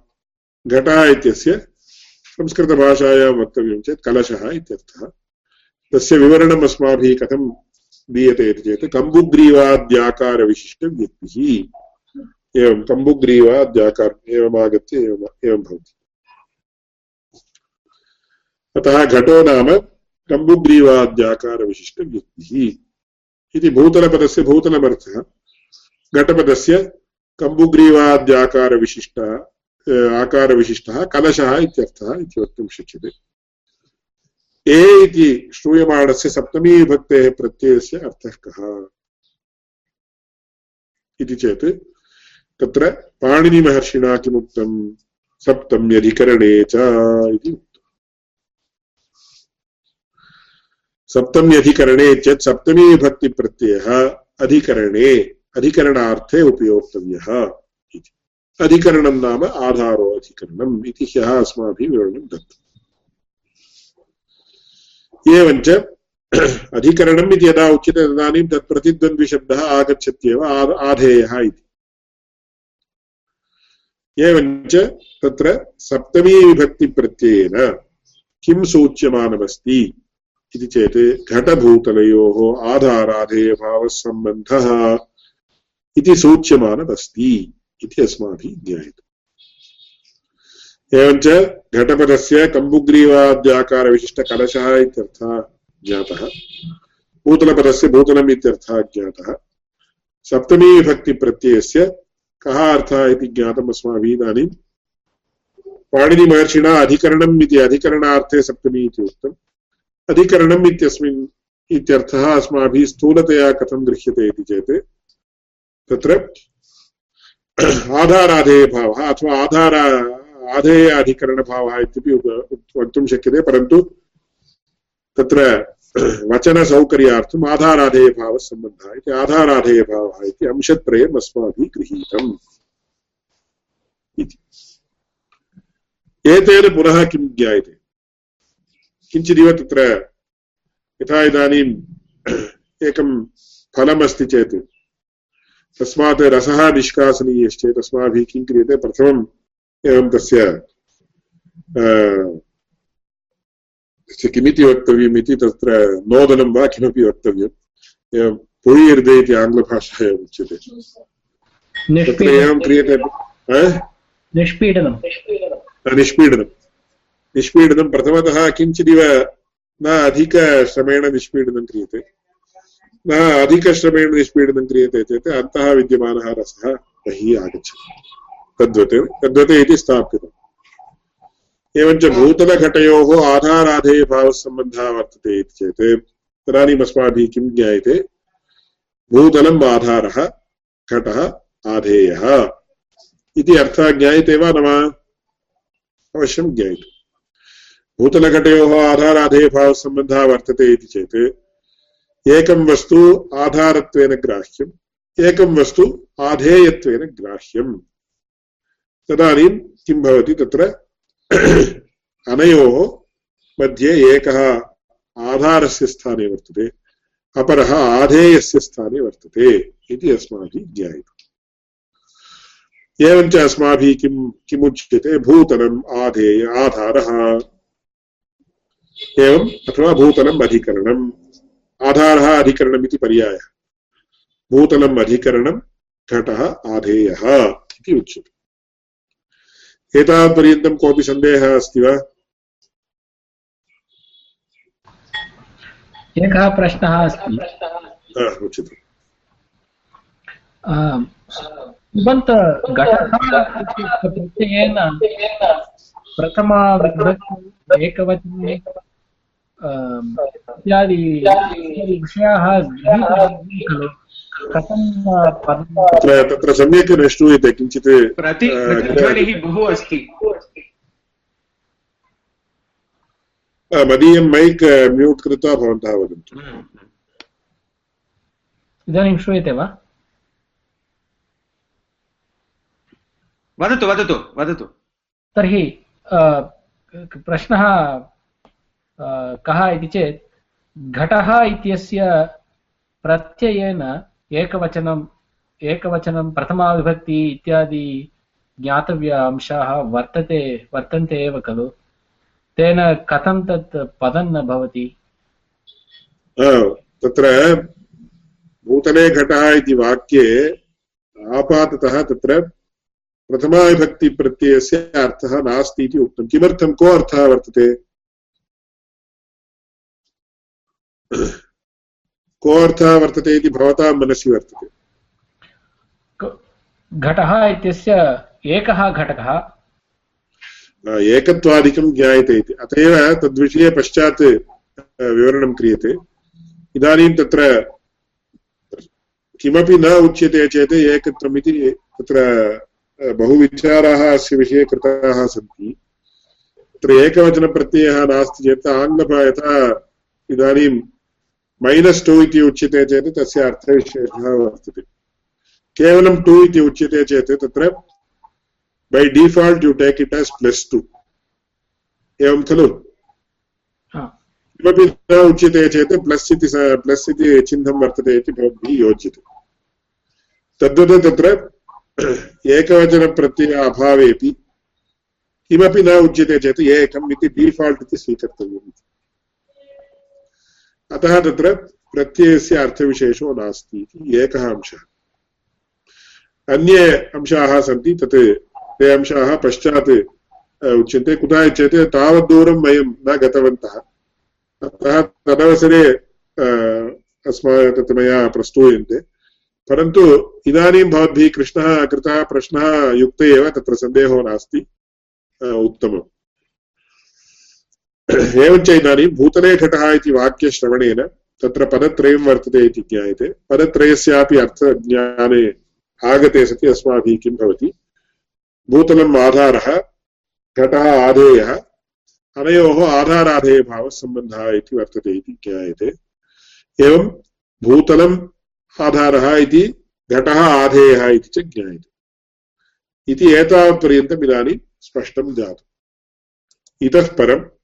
घटः इत्यस्य संस्कृतभाषायां वक्तव्यं चेत् कलशः इत्यर्थः। तस्य विवरणम् अस्माभिः कथं दीयते इति चेत् कम्बुग्रीवाद्याकारविशिष्टव्यक्तिः। एवं कम्बुग्रीवाद्याकार एवमागत्य एवम् एवं भवति। अतः घटो नाम कम्बुग्रीवाद्याकारविशिष्टव्यक्तिः इति भूतलपदस्य भूतलमर्थः। घटपदस्य कम्बुग्रीवाद्याकारविशिष्टः आकारविशिष्टः, कलशः इत्यर्थः इति वक्तुं शक्यते। ए इति श्रूयमाणस्य सप्तमीविभक्तेः प्रत्ययस्य अर्थः कः? इति चेत् तत्र पाणिनिमहर्षिणा किमुक्तम्? सप्तम्यधिकरणे च इति सप्तम्यधिकरणे चेत् सप्तमीविभक्तिप्रत्ययः अधिकरणे, अधिकरणार्थे उपयोक्तव्यः अधिकरणं नाम आधारो अधिकरणम् इति ह्यः अस्माभिः विवरणं दत्तम्। एवञ्च अधिकरणम् इति यदा उच्यते तदानीं तत् प्रतिद्वन्द्विशब्दः आगच्छत्येव आधेयः इति। एवञ्च तत्र सप्तमीविभक्तिप्रत्ययेन किं सूच्यमानमस्ति? इति चेत् घटभूतलयोः आधाराधेयभावः सम्बन्धः इति सूच्यमानमस्ति इति अस्माभिः ज्ञायते। एवञ्च घटपदस्य कम्बुग्रीवाद्याकारविशिष्टकलशः इत्यर्थः ज्ञातः भूतलपदस्य भूतलम् इत्यर्थः ज्ञातः सप्तमीविभक्तिप्रत्ययस्य कः अर्थः इति ज्ञातम् अस्माभिः इदानीं। पाणिनिमहर्षिणा अधिकरणम् इति अधिकरणार्थे सप्तमी इति उक्तम्। अधिकरणम् इत्यस्मिन् इत्यर्थः अस्माभिः स्थूलतया कथं गृह्यते इति चेत्, तत्र आधाराधेयभावः अथवा आधार आधेय अधिकरणभावः इत्यपि वक्तुं शक्यते, परन्तु तत्र वचनसौकर्यार्थम् आधाराधेयभावसम्बन्धः इति, आधाराधेयभावः इति अंशत्रयम् अस्माभिः गृहीतम् इति। एतेन पुनः किं ज्ञायते? किञ्चिदिव तत्र यथा इदानीम् एकं फलमस्ति चेत् तस्मात् रसः निष्कासनीयश्चेत् अस्माभिः किं क्रियते? प्रथमम् एवं तस्य तस्य किमिति वक्तव्यम् इति तत्र नोदनं वा किमपि वक्तव्यम्। एवं पुळीर्दे इति आङ्ग्लभाषायाम् उच्यते। तत्र एवं क्रियते निष्पीडनं। निष्पीडनं। निष्पीडनं प्रथमतः किञ्चिदिव न अधिकश्रमेण निष्पीडनं क्रियते। न अधिकश्रमेण निष्पीडनं क्रियते चेत् अन्तः विद्यमानः रसः बहिः आगच्छति। तद्वत् तद्वत् इति स्थाप्यते एवञ्च भूतलघटयोः आधाराधेयभावसम्बन्धः वर्तते इति चेत् तदानीम् अस्माभिः किं ज्ञायते? भूतलम् आधारः, घटः, आधेयः। इति अर्थः ज्ञायते वा न वा? अवश्यं ज्ञायते। भूतलघटयोः आधाराधेयभावसम्बन्धः वर्तते इति चेत्, एकं वस्तु आधारत्वेन ग्राह्यम्, एकं वस्तु आधेयत्वेन ग्राह्यम्। तदानीं किं भवति तत्र? अनयोः मध्ये एकः आधारस्य स्थाने वर्तते, अपरः आधेयस्य स्थाने वर्तते इति अस्माभिः ज्ञायते। एवञ्च अस्माभिः किं किमुच्यते? भूतलम् आधेय आधारः। एवम् अथवा भूतलम् अधिकरणम्। आधारः अधिकरणम् इति पर्यायः। भूतलम् अधिकरणं घटः आधेयः इति उच्यते। एतावत्पर्यन्तं कोऽपि सन्देहः अस्ति वा? एकः प्रश्नः अस्ति। उच्यते। सुबन्त घटः प्रथमा एकवचने इत्यादि विषयाः खलु। कथं तत्र तत्र सम्यक् न श्रूयते किञ्चित् प्रतिध्वनिः बहु अस्ति। मदीयं मैक् म्यूट् कृत्वा भवन्तः वदन्तु। इदानीं श्रूयते वा? वदतु वदतु वदतु। तर्हि प्रश्नः कः इति चेत्, घटः इत्यस्य प्रत्ययेन एकवचनम् एकवचनं प्रथमाविभक्ति इत्यादि ज्ञातव्य अंशाः वर्तते, वर्तन्ते एव खलु। तेन कथं तत् पदं न भवति? तत्र भूतले घटः इति वाक्ये आपाततः तत्र प्रथमाविभक्तिप्रत्ययस्य अर्थः नास्ति इति उक्तं। किमर्थं को अर्थः वर्तते? को अर्थः वर्तते इति भवतां मनसि वर्तते। घटः इत्यस्य एकः घटकः। एकत्वादिकं ज्ञायते इति। अत एव तद्विषये पश्चात् विवरणं क्रियते। इदानीं तत्र किमपि न उच्यते चेत् एकत्वम् इति तत्र बहुविचाराः अस्य विषये कृताः सन्ति। तत्र एकवचनप्रत्ययः नास्ति चेत् आङ्ग्ल यथा इदानीं मैनस् टु इति उच्यते चेत् तस्य अर्थविशेषः वर्तते। केवलं टु इति उच्यते चेत् तत्र by default you take it as plus two एवं खलु? किमपि न उच्यते चेत् प्लस् इति प्लस् इति चिह्नं वर्तते इति भवद्भिः योज्यते। तद्वत् तत्र एकवचनप्रत्यय अभावेपि किमपि न उच्यते चेत् एकम् इति डीफाल्ट् इति स्वीकर्तव्यम् अतः तत्र प्रत्ययस्य अर्थविशेषो नास्ति इति एकः अंशः। अन्ये अंशाः सन्ति, तत् ते अंशाः पश्चात् उच्यन्ते। कुतः चेत् तावद्दूरं वयं न गतवन्तः। अतः तदवसरे अस्मा तत् मया प्रस्तूयन्ते। परन्तु इदानीं भवद्भिः कृष्णः कृतः प्रश्नः युक्त एव, तत्र सन्देहो नास्ति उत्तमम्। एवञ्च इदानीं भूतले घटः इति वाक्यश्रवणेन तत्र पदत्रयं वर्तते इति ज्ञायते। पदत्रयस्यापि अर्थज्ञाने आगते सति, अस्माभिः किं भवति? भूतलम् आधारः, घटः आधेयः, अनयोः आधाराधेयभावसम्बन्धः इति वर्तते इति ज्ञायते। एवं भूतलम् आधारः इति घटः आधेयः इति च ज्ञायते। इति एतावत्पर्यन्तम् इदानीं स्पष्टं जातम्। इतः परम्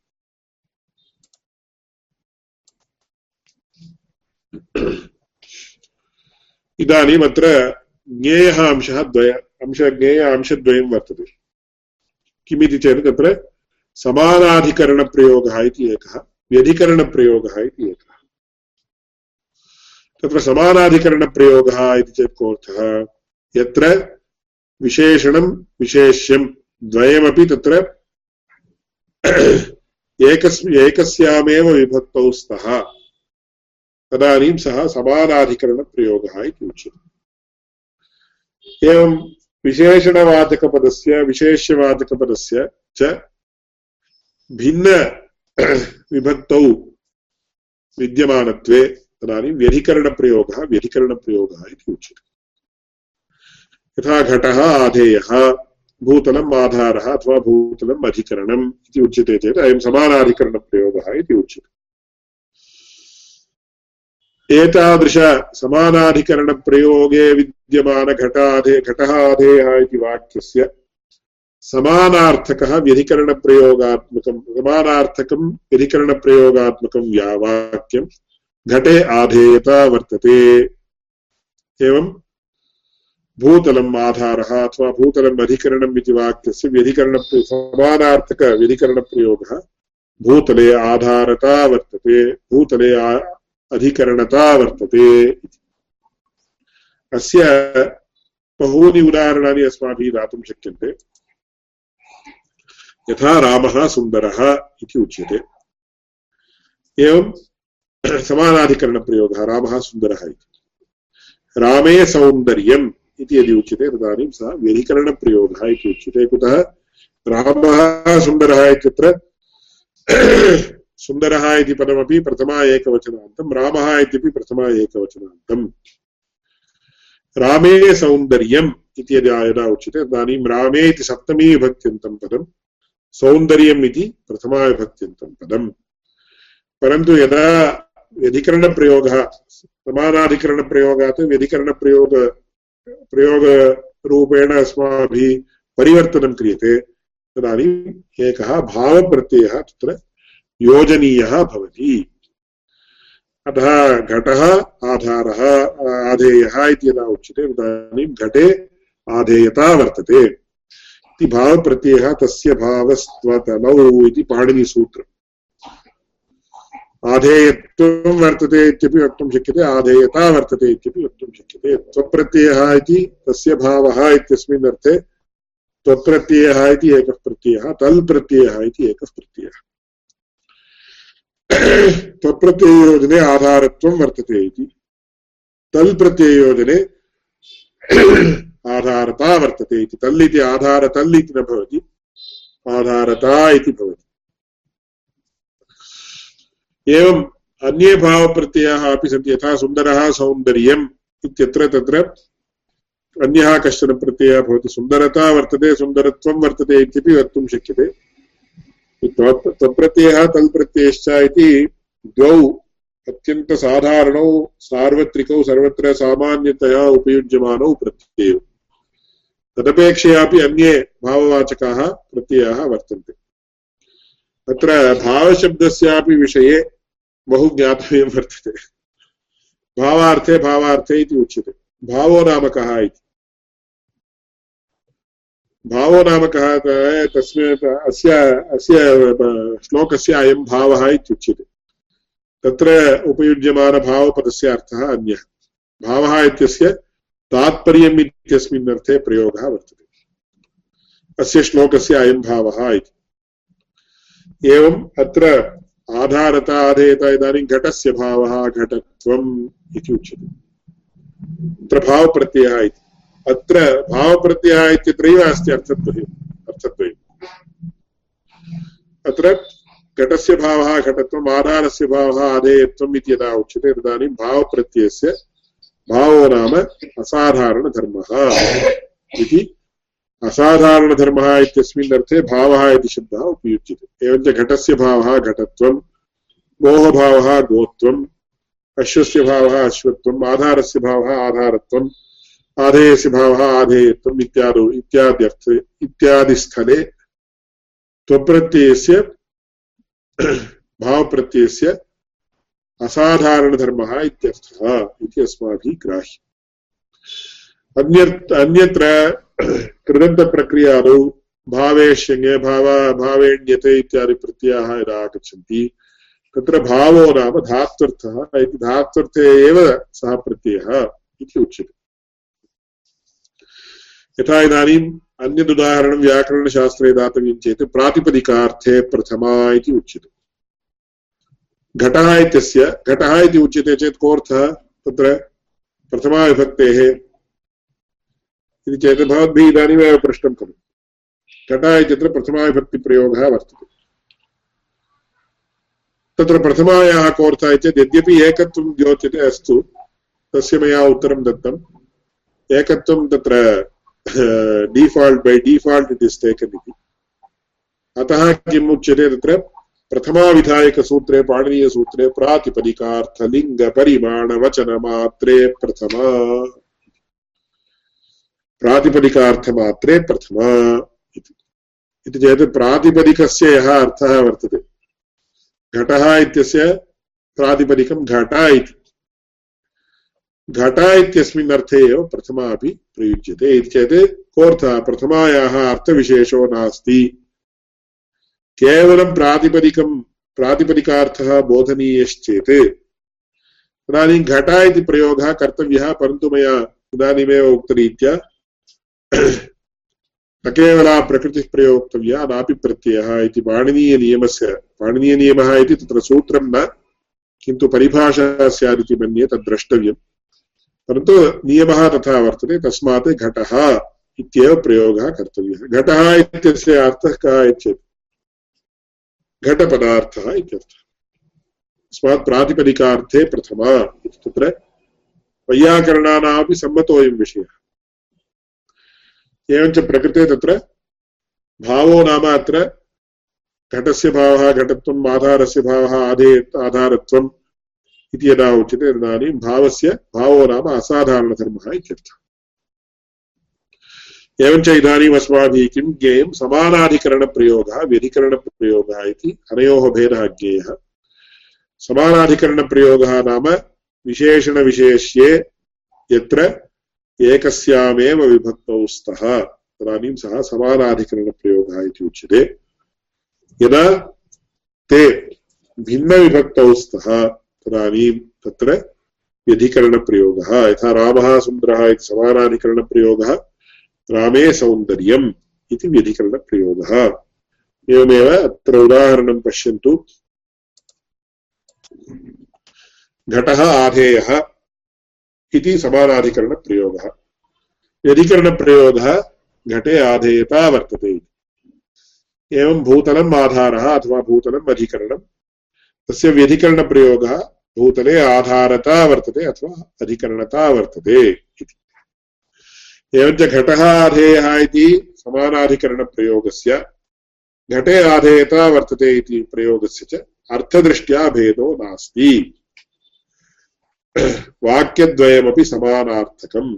इदानीम् अत्र ज्ञेयः अंशः द्वय, अंश ज्ञेय अंशद्वयं वर्तते। किमिति चेत् तत्र समानाधिकरणप्रयोगः इति एकः, व्यधिकरणप्रयोगः इति एकः। तत्र समानाधिकरणप्रयोगः इति चेत् कोऽर्थः यत्र विशेषणं, विशेष्यं द्वयमपि तत्र एकस्, एकस्यामेव विभक्तौ स्तः। तदानीं सः समानाधिकरणप्रयोगः इति उच्यते। एवं विशेषणवाचकपदस्य, विशेष्यवाचकपदस्य च भिन्न विभक्तौ विद्यमानत्वे तदानीं व्यधिकरणप्रयोगः व्यधिकरणप्रयोगः इति उच्यते। यथा घटः, आधेयः, भूतलम् आधारः अथवा भूतलम् अधिकरणम् इति उच्यते चेत् अयं समानाधिकरणप्रयोगः इति उच्यते। एतादृशसमानाधिकरणप्रयोगे विद्यमानघटाधे घटः इति वाक्यस्य समानार्थकः व्यधिकरणप्रयोगात्मकं समानार्थकं व्यधिकरणप्रयोगात्मकं या वाक्यं घटे आधेयता वर्तते। एवं भूतलम् आधारः अथवा भूतलम् अधिकरणम् इति वाक्यस्य व्यधिकरण समानार्थकव्यधिकरणप्रयोगः भूतले आधारता वर्तते। भूतले अधिकरणता वर्तते अस्य बहूनि उदाहरणानि अस्माभिः दातुं शक्यन्ते। यथा रामः सुन्दरः इति उच्यते। एवं समानाधिकरणप्रयोगः रामः सुन्दरः इति। रामे सौन्दर्यम् इति यदि उच्यते तदानीं सः व्यधिकरणप्रयोगः इति उच्यते। कुतः? रामः सुन्दरः इत्यत्र सुन्दरः इति पदमपि प्रथमा एकवचनान्तं रामः इत्यपि प्रथमा एकवचनान्तम्। रामे सौन्दर्यम् इति यदा यदा उच्यते, तदानीं रामे इति सप्तमी विभक्त्यन्तं पदं सौन्दर्यम् इति प्रथमाविभक्त्यन्तं पदम्। परन्तु यदा व्यधिकरणप्रयोगः, समानाधिकरणप्रयोगात् व्यधिकरणप्रयोग, प्रयोगरूपेण अस्माभिः परिवर्तनं क्रियते, तदानीम् एकः भावप्रत्ययः तत्र योजनीयः भवति। अतः घटः, आधारः, आधेयः इति यदा उच्यते, तदानीं घटे आधेयता वर्तते। इति भावप्रत्ययः, तस्य भावस्त्वतलौ इति पाणिनिसूत्रम्। आधेयत्वं वर्तते इत्यपि वक्तुं शक्यते, आधेयता वर्तते इत्यपि वक्तुं शक्यते। त्वप्रत्ययः इति, तस्य भावः इत्यस्मिन् अर्थे त्वप्रत्ययः इति एकः प्रत्ययः तल् प्रत्ययः इति एकः प्रत्ययः। त्वप्रत्यययोजने आधारत्वं वर्तते इति। तल् प्रत्यययोजने आधारता वर्तते इति। तल् इति आधारतल् इति न भवति। आधारता इति भवति। एवम् अन्ये भावप्रत्ययाः अपि सन्ति। यथा सुन्दरः, सौन्दर्यम् इत्यत्र तत्र अन्यः कश्चन प्रत्ययः भवति। सुन्दरता वर्तते, सुन्दरत्वं वर्तते इत्यपि वक्तुं शक्यते। त्वप्रत्ययः तल्प्रत्ययश्च इति द्वौ अत्यन्तसाधारणौ, सार्वत्रिकौ, सर्वत्र सामान्यतया उपयुज्यमानौ प्रत्ययौ। तदपेक्षयापि अन्ये भाववाचकाः प्रत्ययाः वर्तन्ते। तत्र भावशब्दस्यापि विषये बहु ज्ञातव्यं वर्तते। भावार्थे भावार्थे इति उच्यते। भावो नाम कः इति। भावो नाम कः तस्मिन् अस्य अस्य श्लोकस्य अयं भावः इत्युच्यते तत्र उपयुज्यमानभावपदस्य अर्थः अन्यः भावः इत्यस्य तात्पर्यम् इत्यस्मिन् अर्थे प्रयोगः वर्तते अस्य श्लोकस्य अयं भावः इति एवम् अत्र आधारता आधेयता इदानीं घटस्य भावः घटत्वम् इति उच्यते अत्र भावप्रत्ययः इति अत्र भावप्रत्ययः इत्यत्रैव अस्ति अर्थद्वयम् अर्थद्वयम् अत्र घटस्य भावः, घटत्वम्, आधारस्य भावः, आधेयत्वम् इति यदा उच्यते, तदानीं भावप्रत्ययस्य भावो नाम असाधारणधर्मः इति। असाधारणधर्मः इत्यस्मिन् अर्थे भावः इति शब्दः उपयुज्यते। एवञ्च घटस्य भावः घटत्वं गोः भावः गोत्वम्, अश्वस्य भावः, अश्वत्वम्, आधारस्य भावः, आधारत्वम् आधेयस्य भावः इत्यादौ इत्याद्यर्थ इत्यादिस्थले त्वप्रत्ययस्य भावप्रत्ययस्य असाधारणधर्मः इत्यर्थः इति अस्माभिः ग्राह्यम्। अन्यत् अन्यत्र कृदन्तप्रक्रियादौ भावेश्यङ्गे भाव भावेण्यते इत्यादि प्रत्ययाः यदा आगच्छन्ति, तत्र भावो नाम धात्वर्थः इति धात्वर्थे एव सः प्रत्ययः इति उच्यते। यथा इदानीम् अन्यदुदाहरणं व्याकरणशास्त्रे दातव्यं चेत् प्रातिपदिकार्थे प्रथमा इति उच्यते। घटः इत्यस्य, घटः इति उच्यते चेत् कोऽर्थः तत्र प्रथमाविभक्तेः इति चेत् भवद्भिः इदानीमेव पृष्टं खलु। घटः इत्यत्र प्रथमाविभक्तिप्रयोगः वर्तते। तत्र प्रथमायाः कोऽर्थः चेत् यद्यपि एकत्वं द्योच्यते अस्तु, तस्य मया उत्तरं दत्तम्। एकत्वं तत्र default by default it is इति अतः किम् उच्यते तत्र प्रथमाविधायकसूत्रे पाणिनीयसूत्रे प्रातिपदिकार्थलिङ्गपरिमाणवचनमात्रे प्रथमा। प्रातिपदिकार्थमात्रे प्रथमा। इति चेत् प्रातिपदिकस्य यः अर्थः वर्तते? घटः इत्यस्य प्रातिपदिकं घट इति। घट इत्यस्मिन् एव प्रथमा अपि प्रयुज्यते। इति चेत् कोऽर्थः? प्रथमायाः अर्थविशेषो नास्ति। केवलं प्रातिपदिकं, प्रातिपदिकार्थः बोधनीयश्चेत्। तदानीं घट इति प्रयोगः कर्तव्यः, परन्तु मया इदानीमेव उक्तरीत्या न केवला प्रकृतिः प्रयोक्तव्या, नापि प्रत्ययः इति पाणिनीयनियमस्य, पाणिनीयनियमः इति तत्र सूत्रं न, किन्तु परिभाषा स्यादिति मन्ये तद् द्रष्टव्यम्। परन्तु नियमः तथा वर्तते, तस्मात् घटः इत्येव प्रयोगः कर्तव्यः। घटः इत्यस्य अर्थः कः चेत् घटपदार्थः इत्यर्थः। तस्मात् प्रातिपदिकार्थे प्रथमा इति तत्र वैयाकरणानामपि सम्मतोऽयं विषयः। एवञ्च प्रकृते तत्र भावो नाम अत्र घटस्य भावः, घटत्वम्, आधारस्य भावः, आधे आधारत्वम् इति यदा उच्यते तदानीं भावस्य भावो नाम असाधारणधर्मः इत्यर्थः। एवञ्च इदानीम् अस्माभिः किं ज्ञेयं? समानाधिकरणप्रयोगः, व्यधिकरणप्रयोगः इति अनयोः भेदः ज्ञेयः। समानाधिकरणप्रयोगः नाम विशेषणविशेष्ये यत्र एकस्यामेव विभक्तौ स्तः। तदानीं सः समानाधिकरणप्रयोगः इति उच्यते। यदा ते भिन्नविभक्तौ स्तः तदानीं तत्र व्यधिकरणप्रयोगः। यथा रामः सुन्दरः इति समानाधिकरणप्रयोगः, रामे सौन्दर्यम् इति व्यधिकरणप्रयोगः। एवमेव अत्र उदाहरणं पश्यन्तु। घटः आधेयः इति समानाधिकरणप्रयोगः। व्यधिकरणप्रयोगः घटे आधेयता वर्तते। इति एवं भूतलम् आधारः अथवा भूतलम् अधिकरणं तस्य व्यधिकरणप्रयोगः भूतले आधारता वर्तते अथवा अधिकरणता वर्तते इति। एवञ्च घटः आधेयः इति समानाधिकरणप्रयोगस्य, घटे आधेयता वर्तते इति प्रयोगस्य च अर्थदृष्ट्या भेदो नास्ति। वाक्यद्वयमपि समानार्थकम्।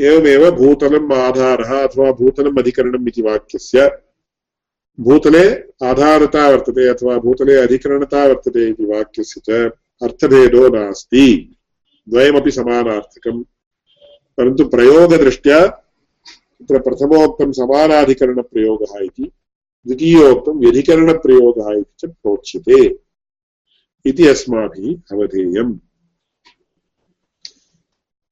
एवमेव भूतलम् आधारः अथवा भूतलम् अधिकरणम् इति वाक्यस्य भूतले आधारता वर्तते अथवा भूतले अधिकरणता वर्तते इति वाक्यस्य च अर्थभेदो नास्ति। द्वयमपि समानार्थकम्। परन्तु प्रयोगदृष्ट्या तत्र प्रथमोक्तं समानाधिकरणप्रयोगः इति, द्वितीयोक्तं व्यधिकरणप्रयोगः इति च प्रोच्यते। इति अस्माभिः अवधेयम्।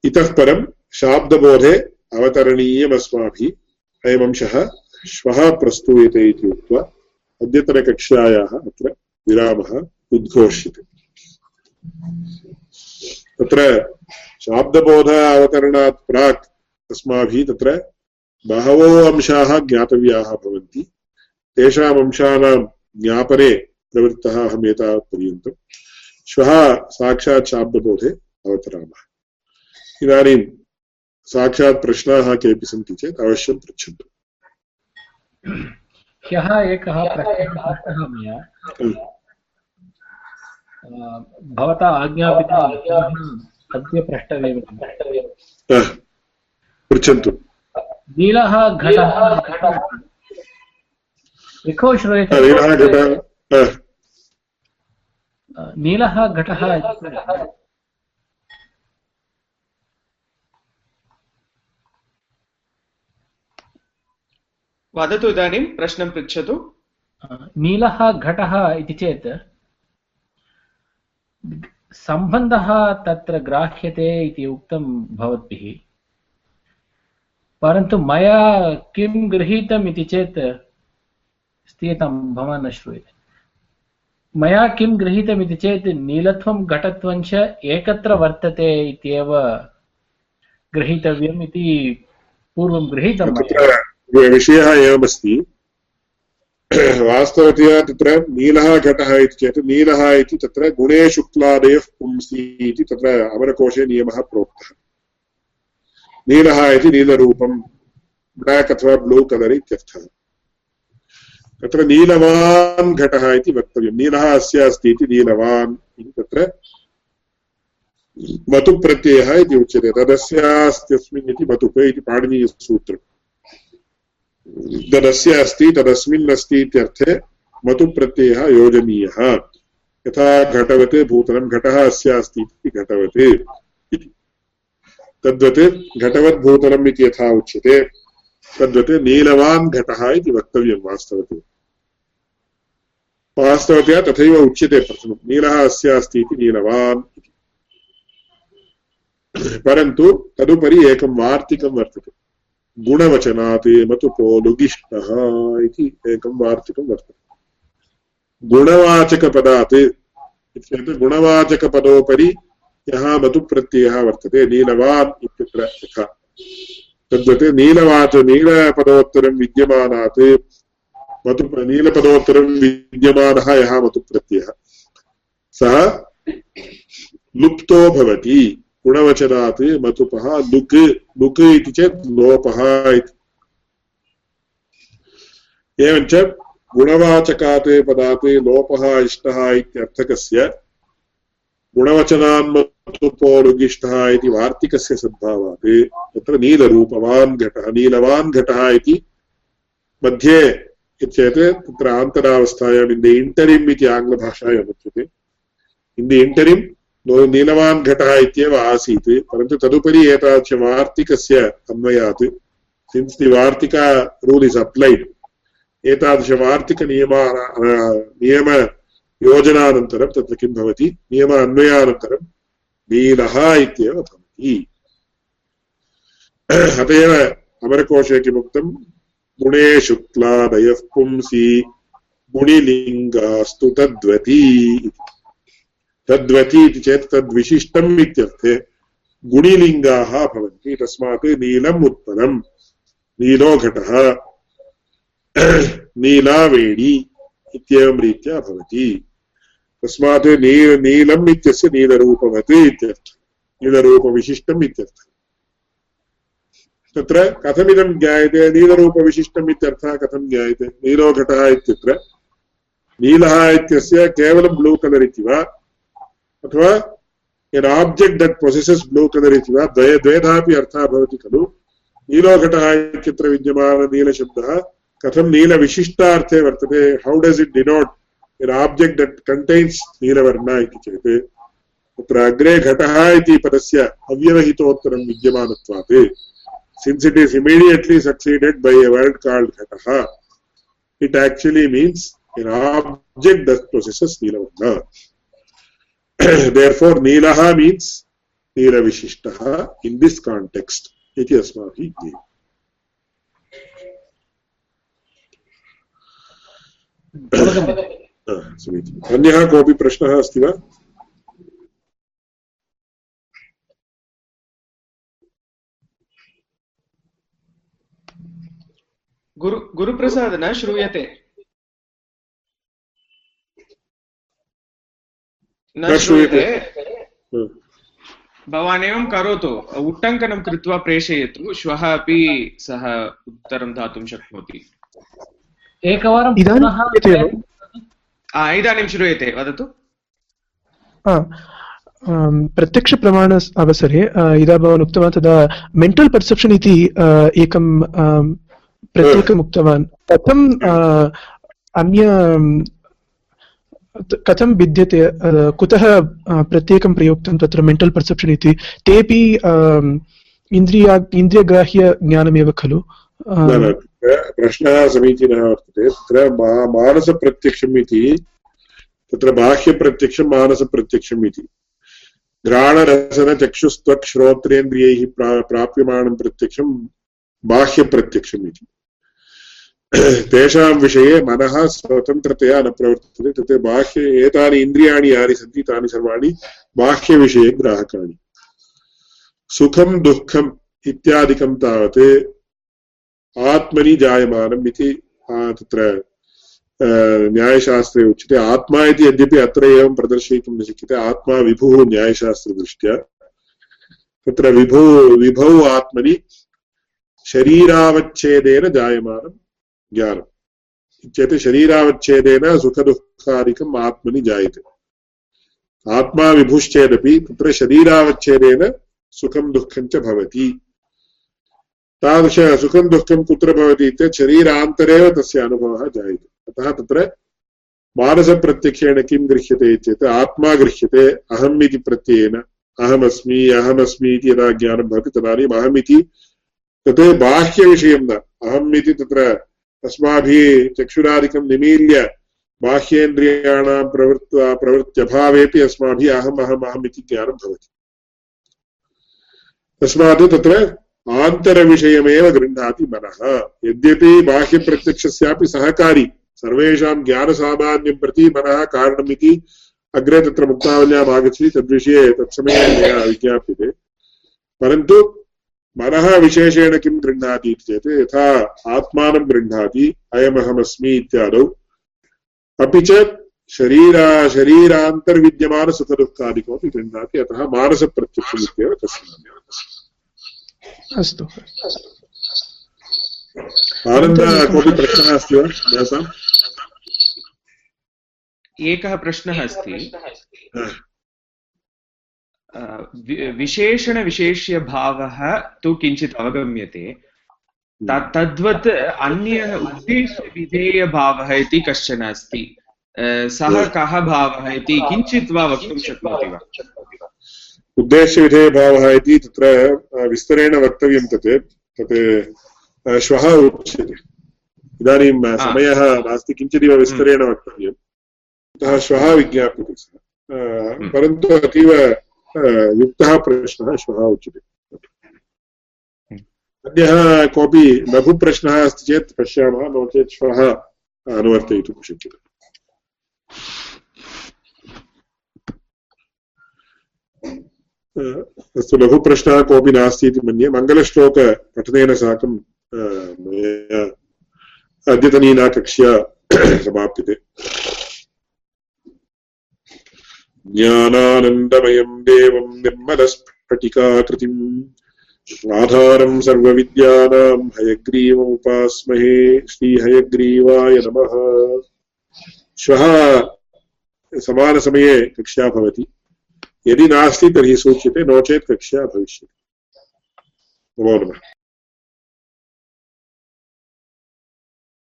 इतः परम् शाब्दबोधे अवतरणीयमस्माभिः अयमंशः श्वः प्रस्तूयते इति उक्त्वा अद्यतनकक्ष्यायाः अत्र विरामः उद्घोष्यते तत्र शाब्दबोध अवतरणात् प्राक् अस्माभिः तत्र बहवो अंशाः ज्ञातव्याः भवन्ति। तेषाम् अंशानां ज्ञापने प्रवृत्तः अहम् एतावत्पर्यन्तम् श्वः साक्षात् शाब्दबोधे अवतरामः। इदानीं साक्षात् प्रश्नाः केऽपि सन्ति चेत् अवश्यं पृच्छन्तु। ह्यः एकः प्रश्नः पृष्टः मया। भवता आज्ञापिता अद्य प्रष्टव्यं पृच्छन्तु। नीलः घटः। लिखो श्रूयते नीलः घटः। वदतु इदानीं प्रश्नं पृच्छतु। नीलः घटः इति चेत् सम्बन्धः तत्र ग्राह्यते इति उक्तं भवद्भिः। परन्तु मया किं गृहीतम् इति चेत् स्थीयतां भवान् न श्रूयते। मया किं गृहीतम् इति चेत् नीलत्वं घटत्वं च एकत्र वर्तते इत्येव गृहीतव्यम् इति पूर्वं गृहीतं विषयः एवमस्ति। वास्तवतया तत्र नीलः घटः इति चेत् नीलः इति तत्र गुणे शुक्लादयः पुंसि इति तत्र अमरकोशे नियमः प्रोक्तः। नीलः इति नीलरूपं, ब्लाक् अथवा ब्लू कलर् इत्यर्थः। तत्र नीलवान् घटः इति वक्तव्यं। नीलः अस्य अस्ति इति नीलवान् इति तत्र मतुप्रत्ययः इति उच्यते। तदस्यास्त्यस्मिन् इति मतुप इति पाणिनीयसूत्रम्। तदस्य अस्ति, तदस्मिन् अस्ति इत्यर्थे मतु प्रत्ययः योजनीयः। यथा घटवत् भूतलं, घटः अस्य अस्ति इति घटवत्। इति तद्वत् घटवद्भूतलम् इति यथा उच्यते, तद्वत् नीलवान् घटः इति वक्तव्यं वास्तवतया वास्तवतया तथैव उच्यते प्रथमं, नीलः अस्य अस्ति इति नीलवान् परन्तु तदुपरि एकं वार्तिकं वर्तते। गुणवचनात् मतुपो लुगिष्टः इति एकं वार्तिकं वर्तते। गुणवाचकपदात् इत्येतत् गुणवाचकपदोपरि यः मतुप्रत्ययः वर्तते, नीलवान् इत्यत्र यथा तद्वत् नीलवाच, नीलपदोत्तरं विद्यमानात् मतु, नीलपदोत्तरं विद्यमानः यः मतुप्रत्ययः। सः लुप्तो भवति। गुणवचनात् मतुपः लुक् लुक् इति चेत् लोपः इति। एवञ्च गुणवाचकात् पदात् लोपः इष्टः इत्यर्थकस्य गुणवचनान्मतुपो लुगिष्टः इति वार्तिकस्य सद्भावात्। तत्र नीलरूपवान् घटः, नीलवान् घटः इति मध्ये चेत् तत्र आन्तरावस्थायाम् इन् दि इण्टरिम् इति आङ्ग्लभाषायाम् उच्यते। इन् दि इण्टरिम् नीलवान् घटः इत्येव आसीत्, परन्तु तदुपरि एतादृशवार्तिकस्य अन्वयात् since the vartika rule is applied एतादृशवार्तिकनियमा नियमयोजनानन्तरं तत्र किं भवति? नियम अन्वयानन्तरं नीलः इत्येव भवति। अत एव अमरकोशे किमुक्तं? गुणे शुक्लादयः पुंसि गुणिलिङ्गास्तु तद्वती। इति तद्वति इति चेत् तद्विशिष्टम् इत्यर्थे गुणिलिङ्गाः भवन्ति, तस्मात् नीलम् उत्पलम्। नीलो घटः। नीलावेणी इत्येवं रीत्या भवति। तस्मात् नील नीलम् इत्यस्य नीलरूपवत् इत्यर्थः नीलरूपविशिष्टम् इत्यर्थः तत्र कथमिदं ज्ञायते? नीलरूपविशिष्टम् इत्यर्थः कथं ज्ञायते? नीलो घटः इत्यत्र। नीलः इत्यस्य केवलं ब्लू कलर् इति वा? अथवा an object that possesses blue colour इति वा द्वय द्वयथापि अर्थः भवति खलु। नीलोघटः इत्यत्र विद्यमाननीलशब्दः कथं नीलविशिष्टार्थे वर्तते? How does it denote an object नीलवर्ण इति अग्रे घटः इति पदस्य अव्यवहितोत्तरं विद्यमानत्वात्। Since it is immediately succeeded by a word called घटः it actually means an object that possesses नीलवर्ण। therefore nilaha means नीलविशिष्टः इन् दिस् काण्टेक्स्ट् इति अस्माभिः ज्ञेयम् अन्यः कोऽपि प्रश्नः अस्ति वा? गुरु, गुरुप्रसाद न श्रूयते। न श्रूयते। भवान् एवं करोतु। उट्टङ्कनं कृत्वा प्रेषयतु। श्वः अपि सः उत्तरं दातुं शक्नोति। एकवारं पुनः इदानीं श्रूयते। वदतु। हा, अं, प्रत्यक्षप्रमाण अवसरे यदा भवान् उक्तवान् तदा मेण्टल् पर्सेप्शन् इति एकं अं, प्रत्येकम् उक्तवान्। कथं अन्य अं, कथं भिद्यते अ, कुतः अ, प्रत्येकं प्रयोक्तं तत्र मेण्टल् पर्सेप्शन् इति तेऽपि अं, इन्द्रिया इन्द्रियग्राह्य ज्ञानमेव खलु अ, न न तत्र प्रश्नः समीचीनः वर्तते तत्र मा मानसप्रत्यक्षम् इति तत्र बाह्यप्रत्यक्षं मानसप्रत्यक्षम् इति. घ्राणरसनचक्षुस्त्वक् श्रोत्रेन्द्रियैः प्रा प्राप्यमाणं प्रत्यक्षं बाह्यप्रत्यक्षम् इति. तेषां विषये मनः स्वतन्त्रतया न प्रवर्तते, तत् बाह्य एतानि इन्द्रियाणि यानि सन्ति तानि सर्वाणि बाह्यविषये ग्राहकाणि। सुखं दुःखम् इत्यादिकं तावत् आत्मनि जायमानम् इति तत्र न्यायशास्त्रे उच्यते। आत्मा इति यद्यपि अत्र एवं प्रदर्शयितुं न शक्यते। आत्मा विभुः न्यायशास्त्रदृष्ट्या तत्र विभौ विभौ आत्मनि शरीरावच्छेदेन जायमानं ज्ञानम्। चेत् शरीरावच्छेदेन सुखदुःखादिकम् आत्मनि जायते। आत्मा विभुश्चेदपि तत्र शरीरावच्छेदेन सुखं दुःखं च भवति। तादृश सुखं दुःखं कुत्र भवति इत्येतत् शरीरान्तरेव तस्य अनुभवः जायते। अतः तत्र मानसप्रत्यक्षेण किं गृह्यते चेत् आत्मा गृह्यते, अहम् इति प्रत्ययेन, अहमस्मि अहमस्मि इति यदा ज्ञानं भवति तदानीम् अहमिति तत् बाह्यविषयं न, अहम् इति तत्र अस्माभिः चक्षुरादिकं निमील्य बाह्येन्द्रियाणां प्रवृत् प्रवृत्त्यभावेपि अस्माभिः अहम् अहम् अहम् इति ज्ञानं भवति। तस्मात् तत्र आन्तरविषयमेव गृह्णाति मनः। यद्यपि बाह्यप्रत्यक्षस्यापि सहकारी, सर्वेषां ज्ञानसामान्यं प्रति मनः कारणमिति अग्रे तत्र मुक्तावल्याम् आगच्छति, तद्विषये तत्समये मया विज्ञाप्यते। परन्तु मनः विशेषेण किं गृह्णाति इति चेत् यथा आत्मानं गृह्णाति अयमहमस्मि इत्यादौ। अपि च शरीरा गृह्णाति अतः मानसप्रत्यक्षम् इत्येव तस्य नाम अस्तु। आनन्द कोऽपि प्रश्नः अस्ति वा एकः प्रश्नः अस्ति। विशेषणविशेष्यभावः तु किञ्चित् अवगम्यते। त- तद्वत् अन्यः उद्देश्यविधेयभावः इति कश्चन अस्ति। सः कः भावः इति किञ्चित् वा वक्तुं शक्नोति वा? उद्देश्यविधेयभावः इति तत्र विस्तरेण वक्तव्यं तत् तत् श्वः उच्यते। इदानीं समयः नास्ति किञ्चिदिव विस्तरेण वक्तव्यम्। अतः श्वः विज्ञाप्यते सः। परन्तु अतीव युक्तः प्रश्नः श्वः उच्यते अन्यः कोऽपि लघुप्रश्नः अस्ति चेत् पश्यामः नो चेत् श्वः अनुवर्तयितुं शक्यते अस्तु लघुप्रश्नः कोऽपि नास्ति इति मन्ये मङ्गलश्लोकपठनेन साकं मया अद्यतनीना कक्ष्या समाप्यते ज्ञानानन्दमयं देवं निर्मलस्फटिकाकृतिम् आधारं सर्वविद्यानां हयग्रीवमुपास्महे श्रीहयग्रीवाय नमः। श्वः समानसमये कक्षा भवति। यदि नास्ति तर्हि सूच्यते, नो चेत् कक्षा भविष्यति। नमो नमः।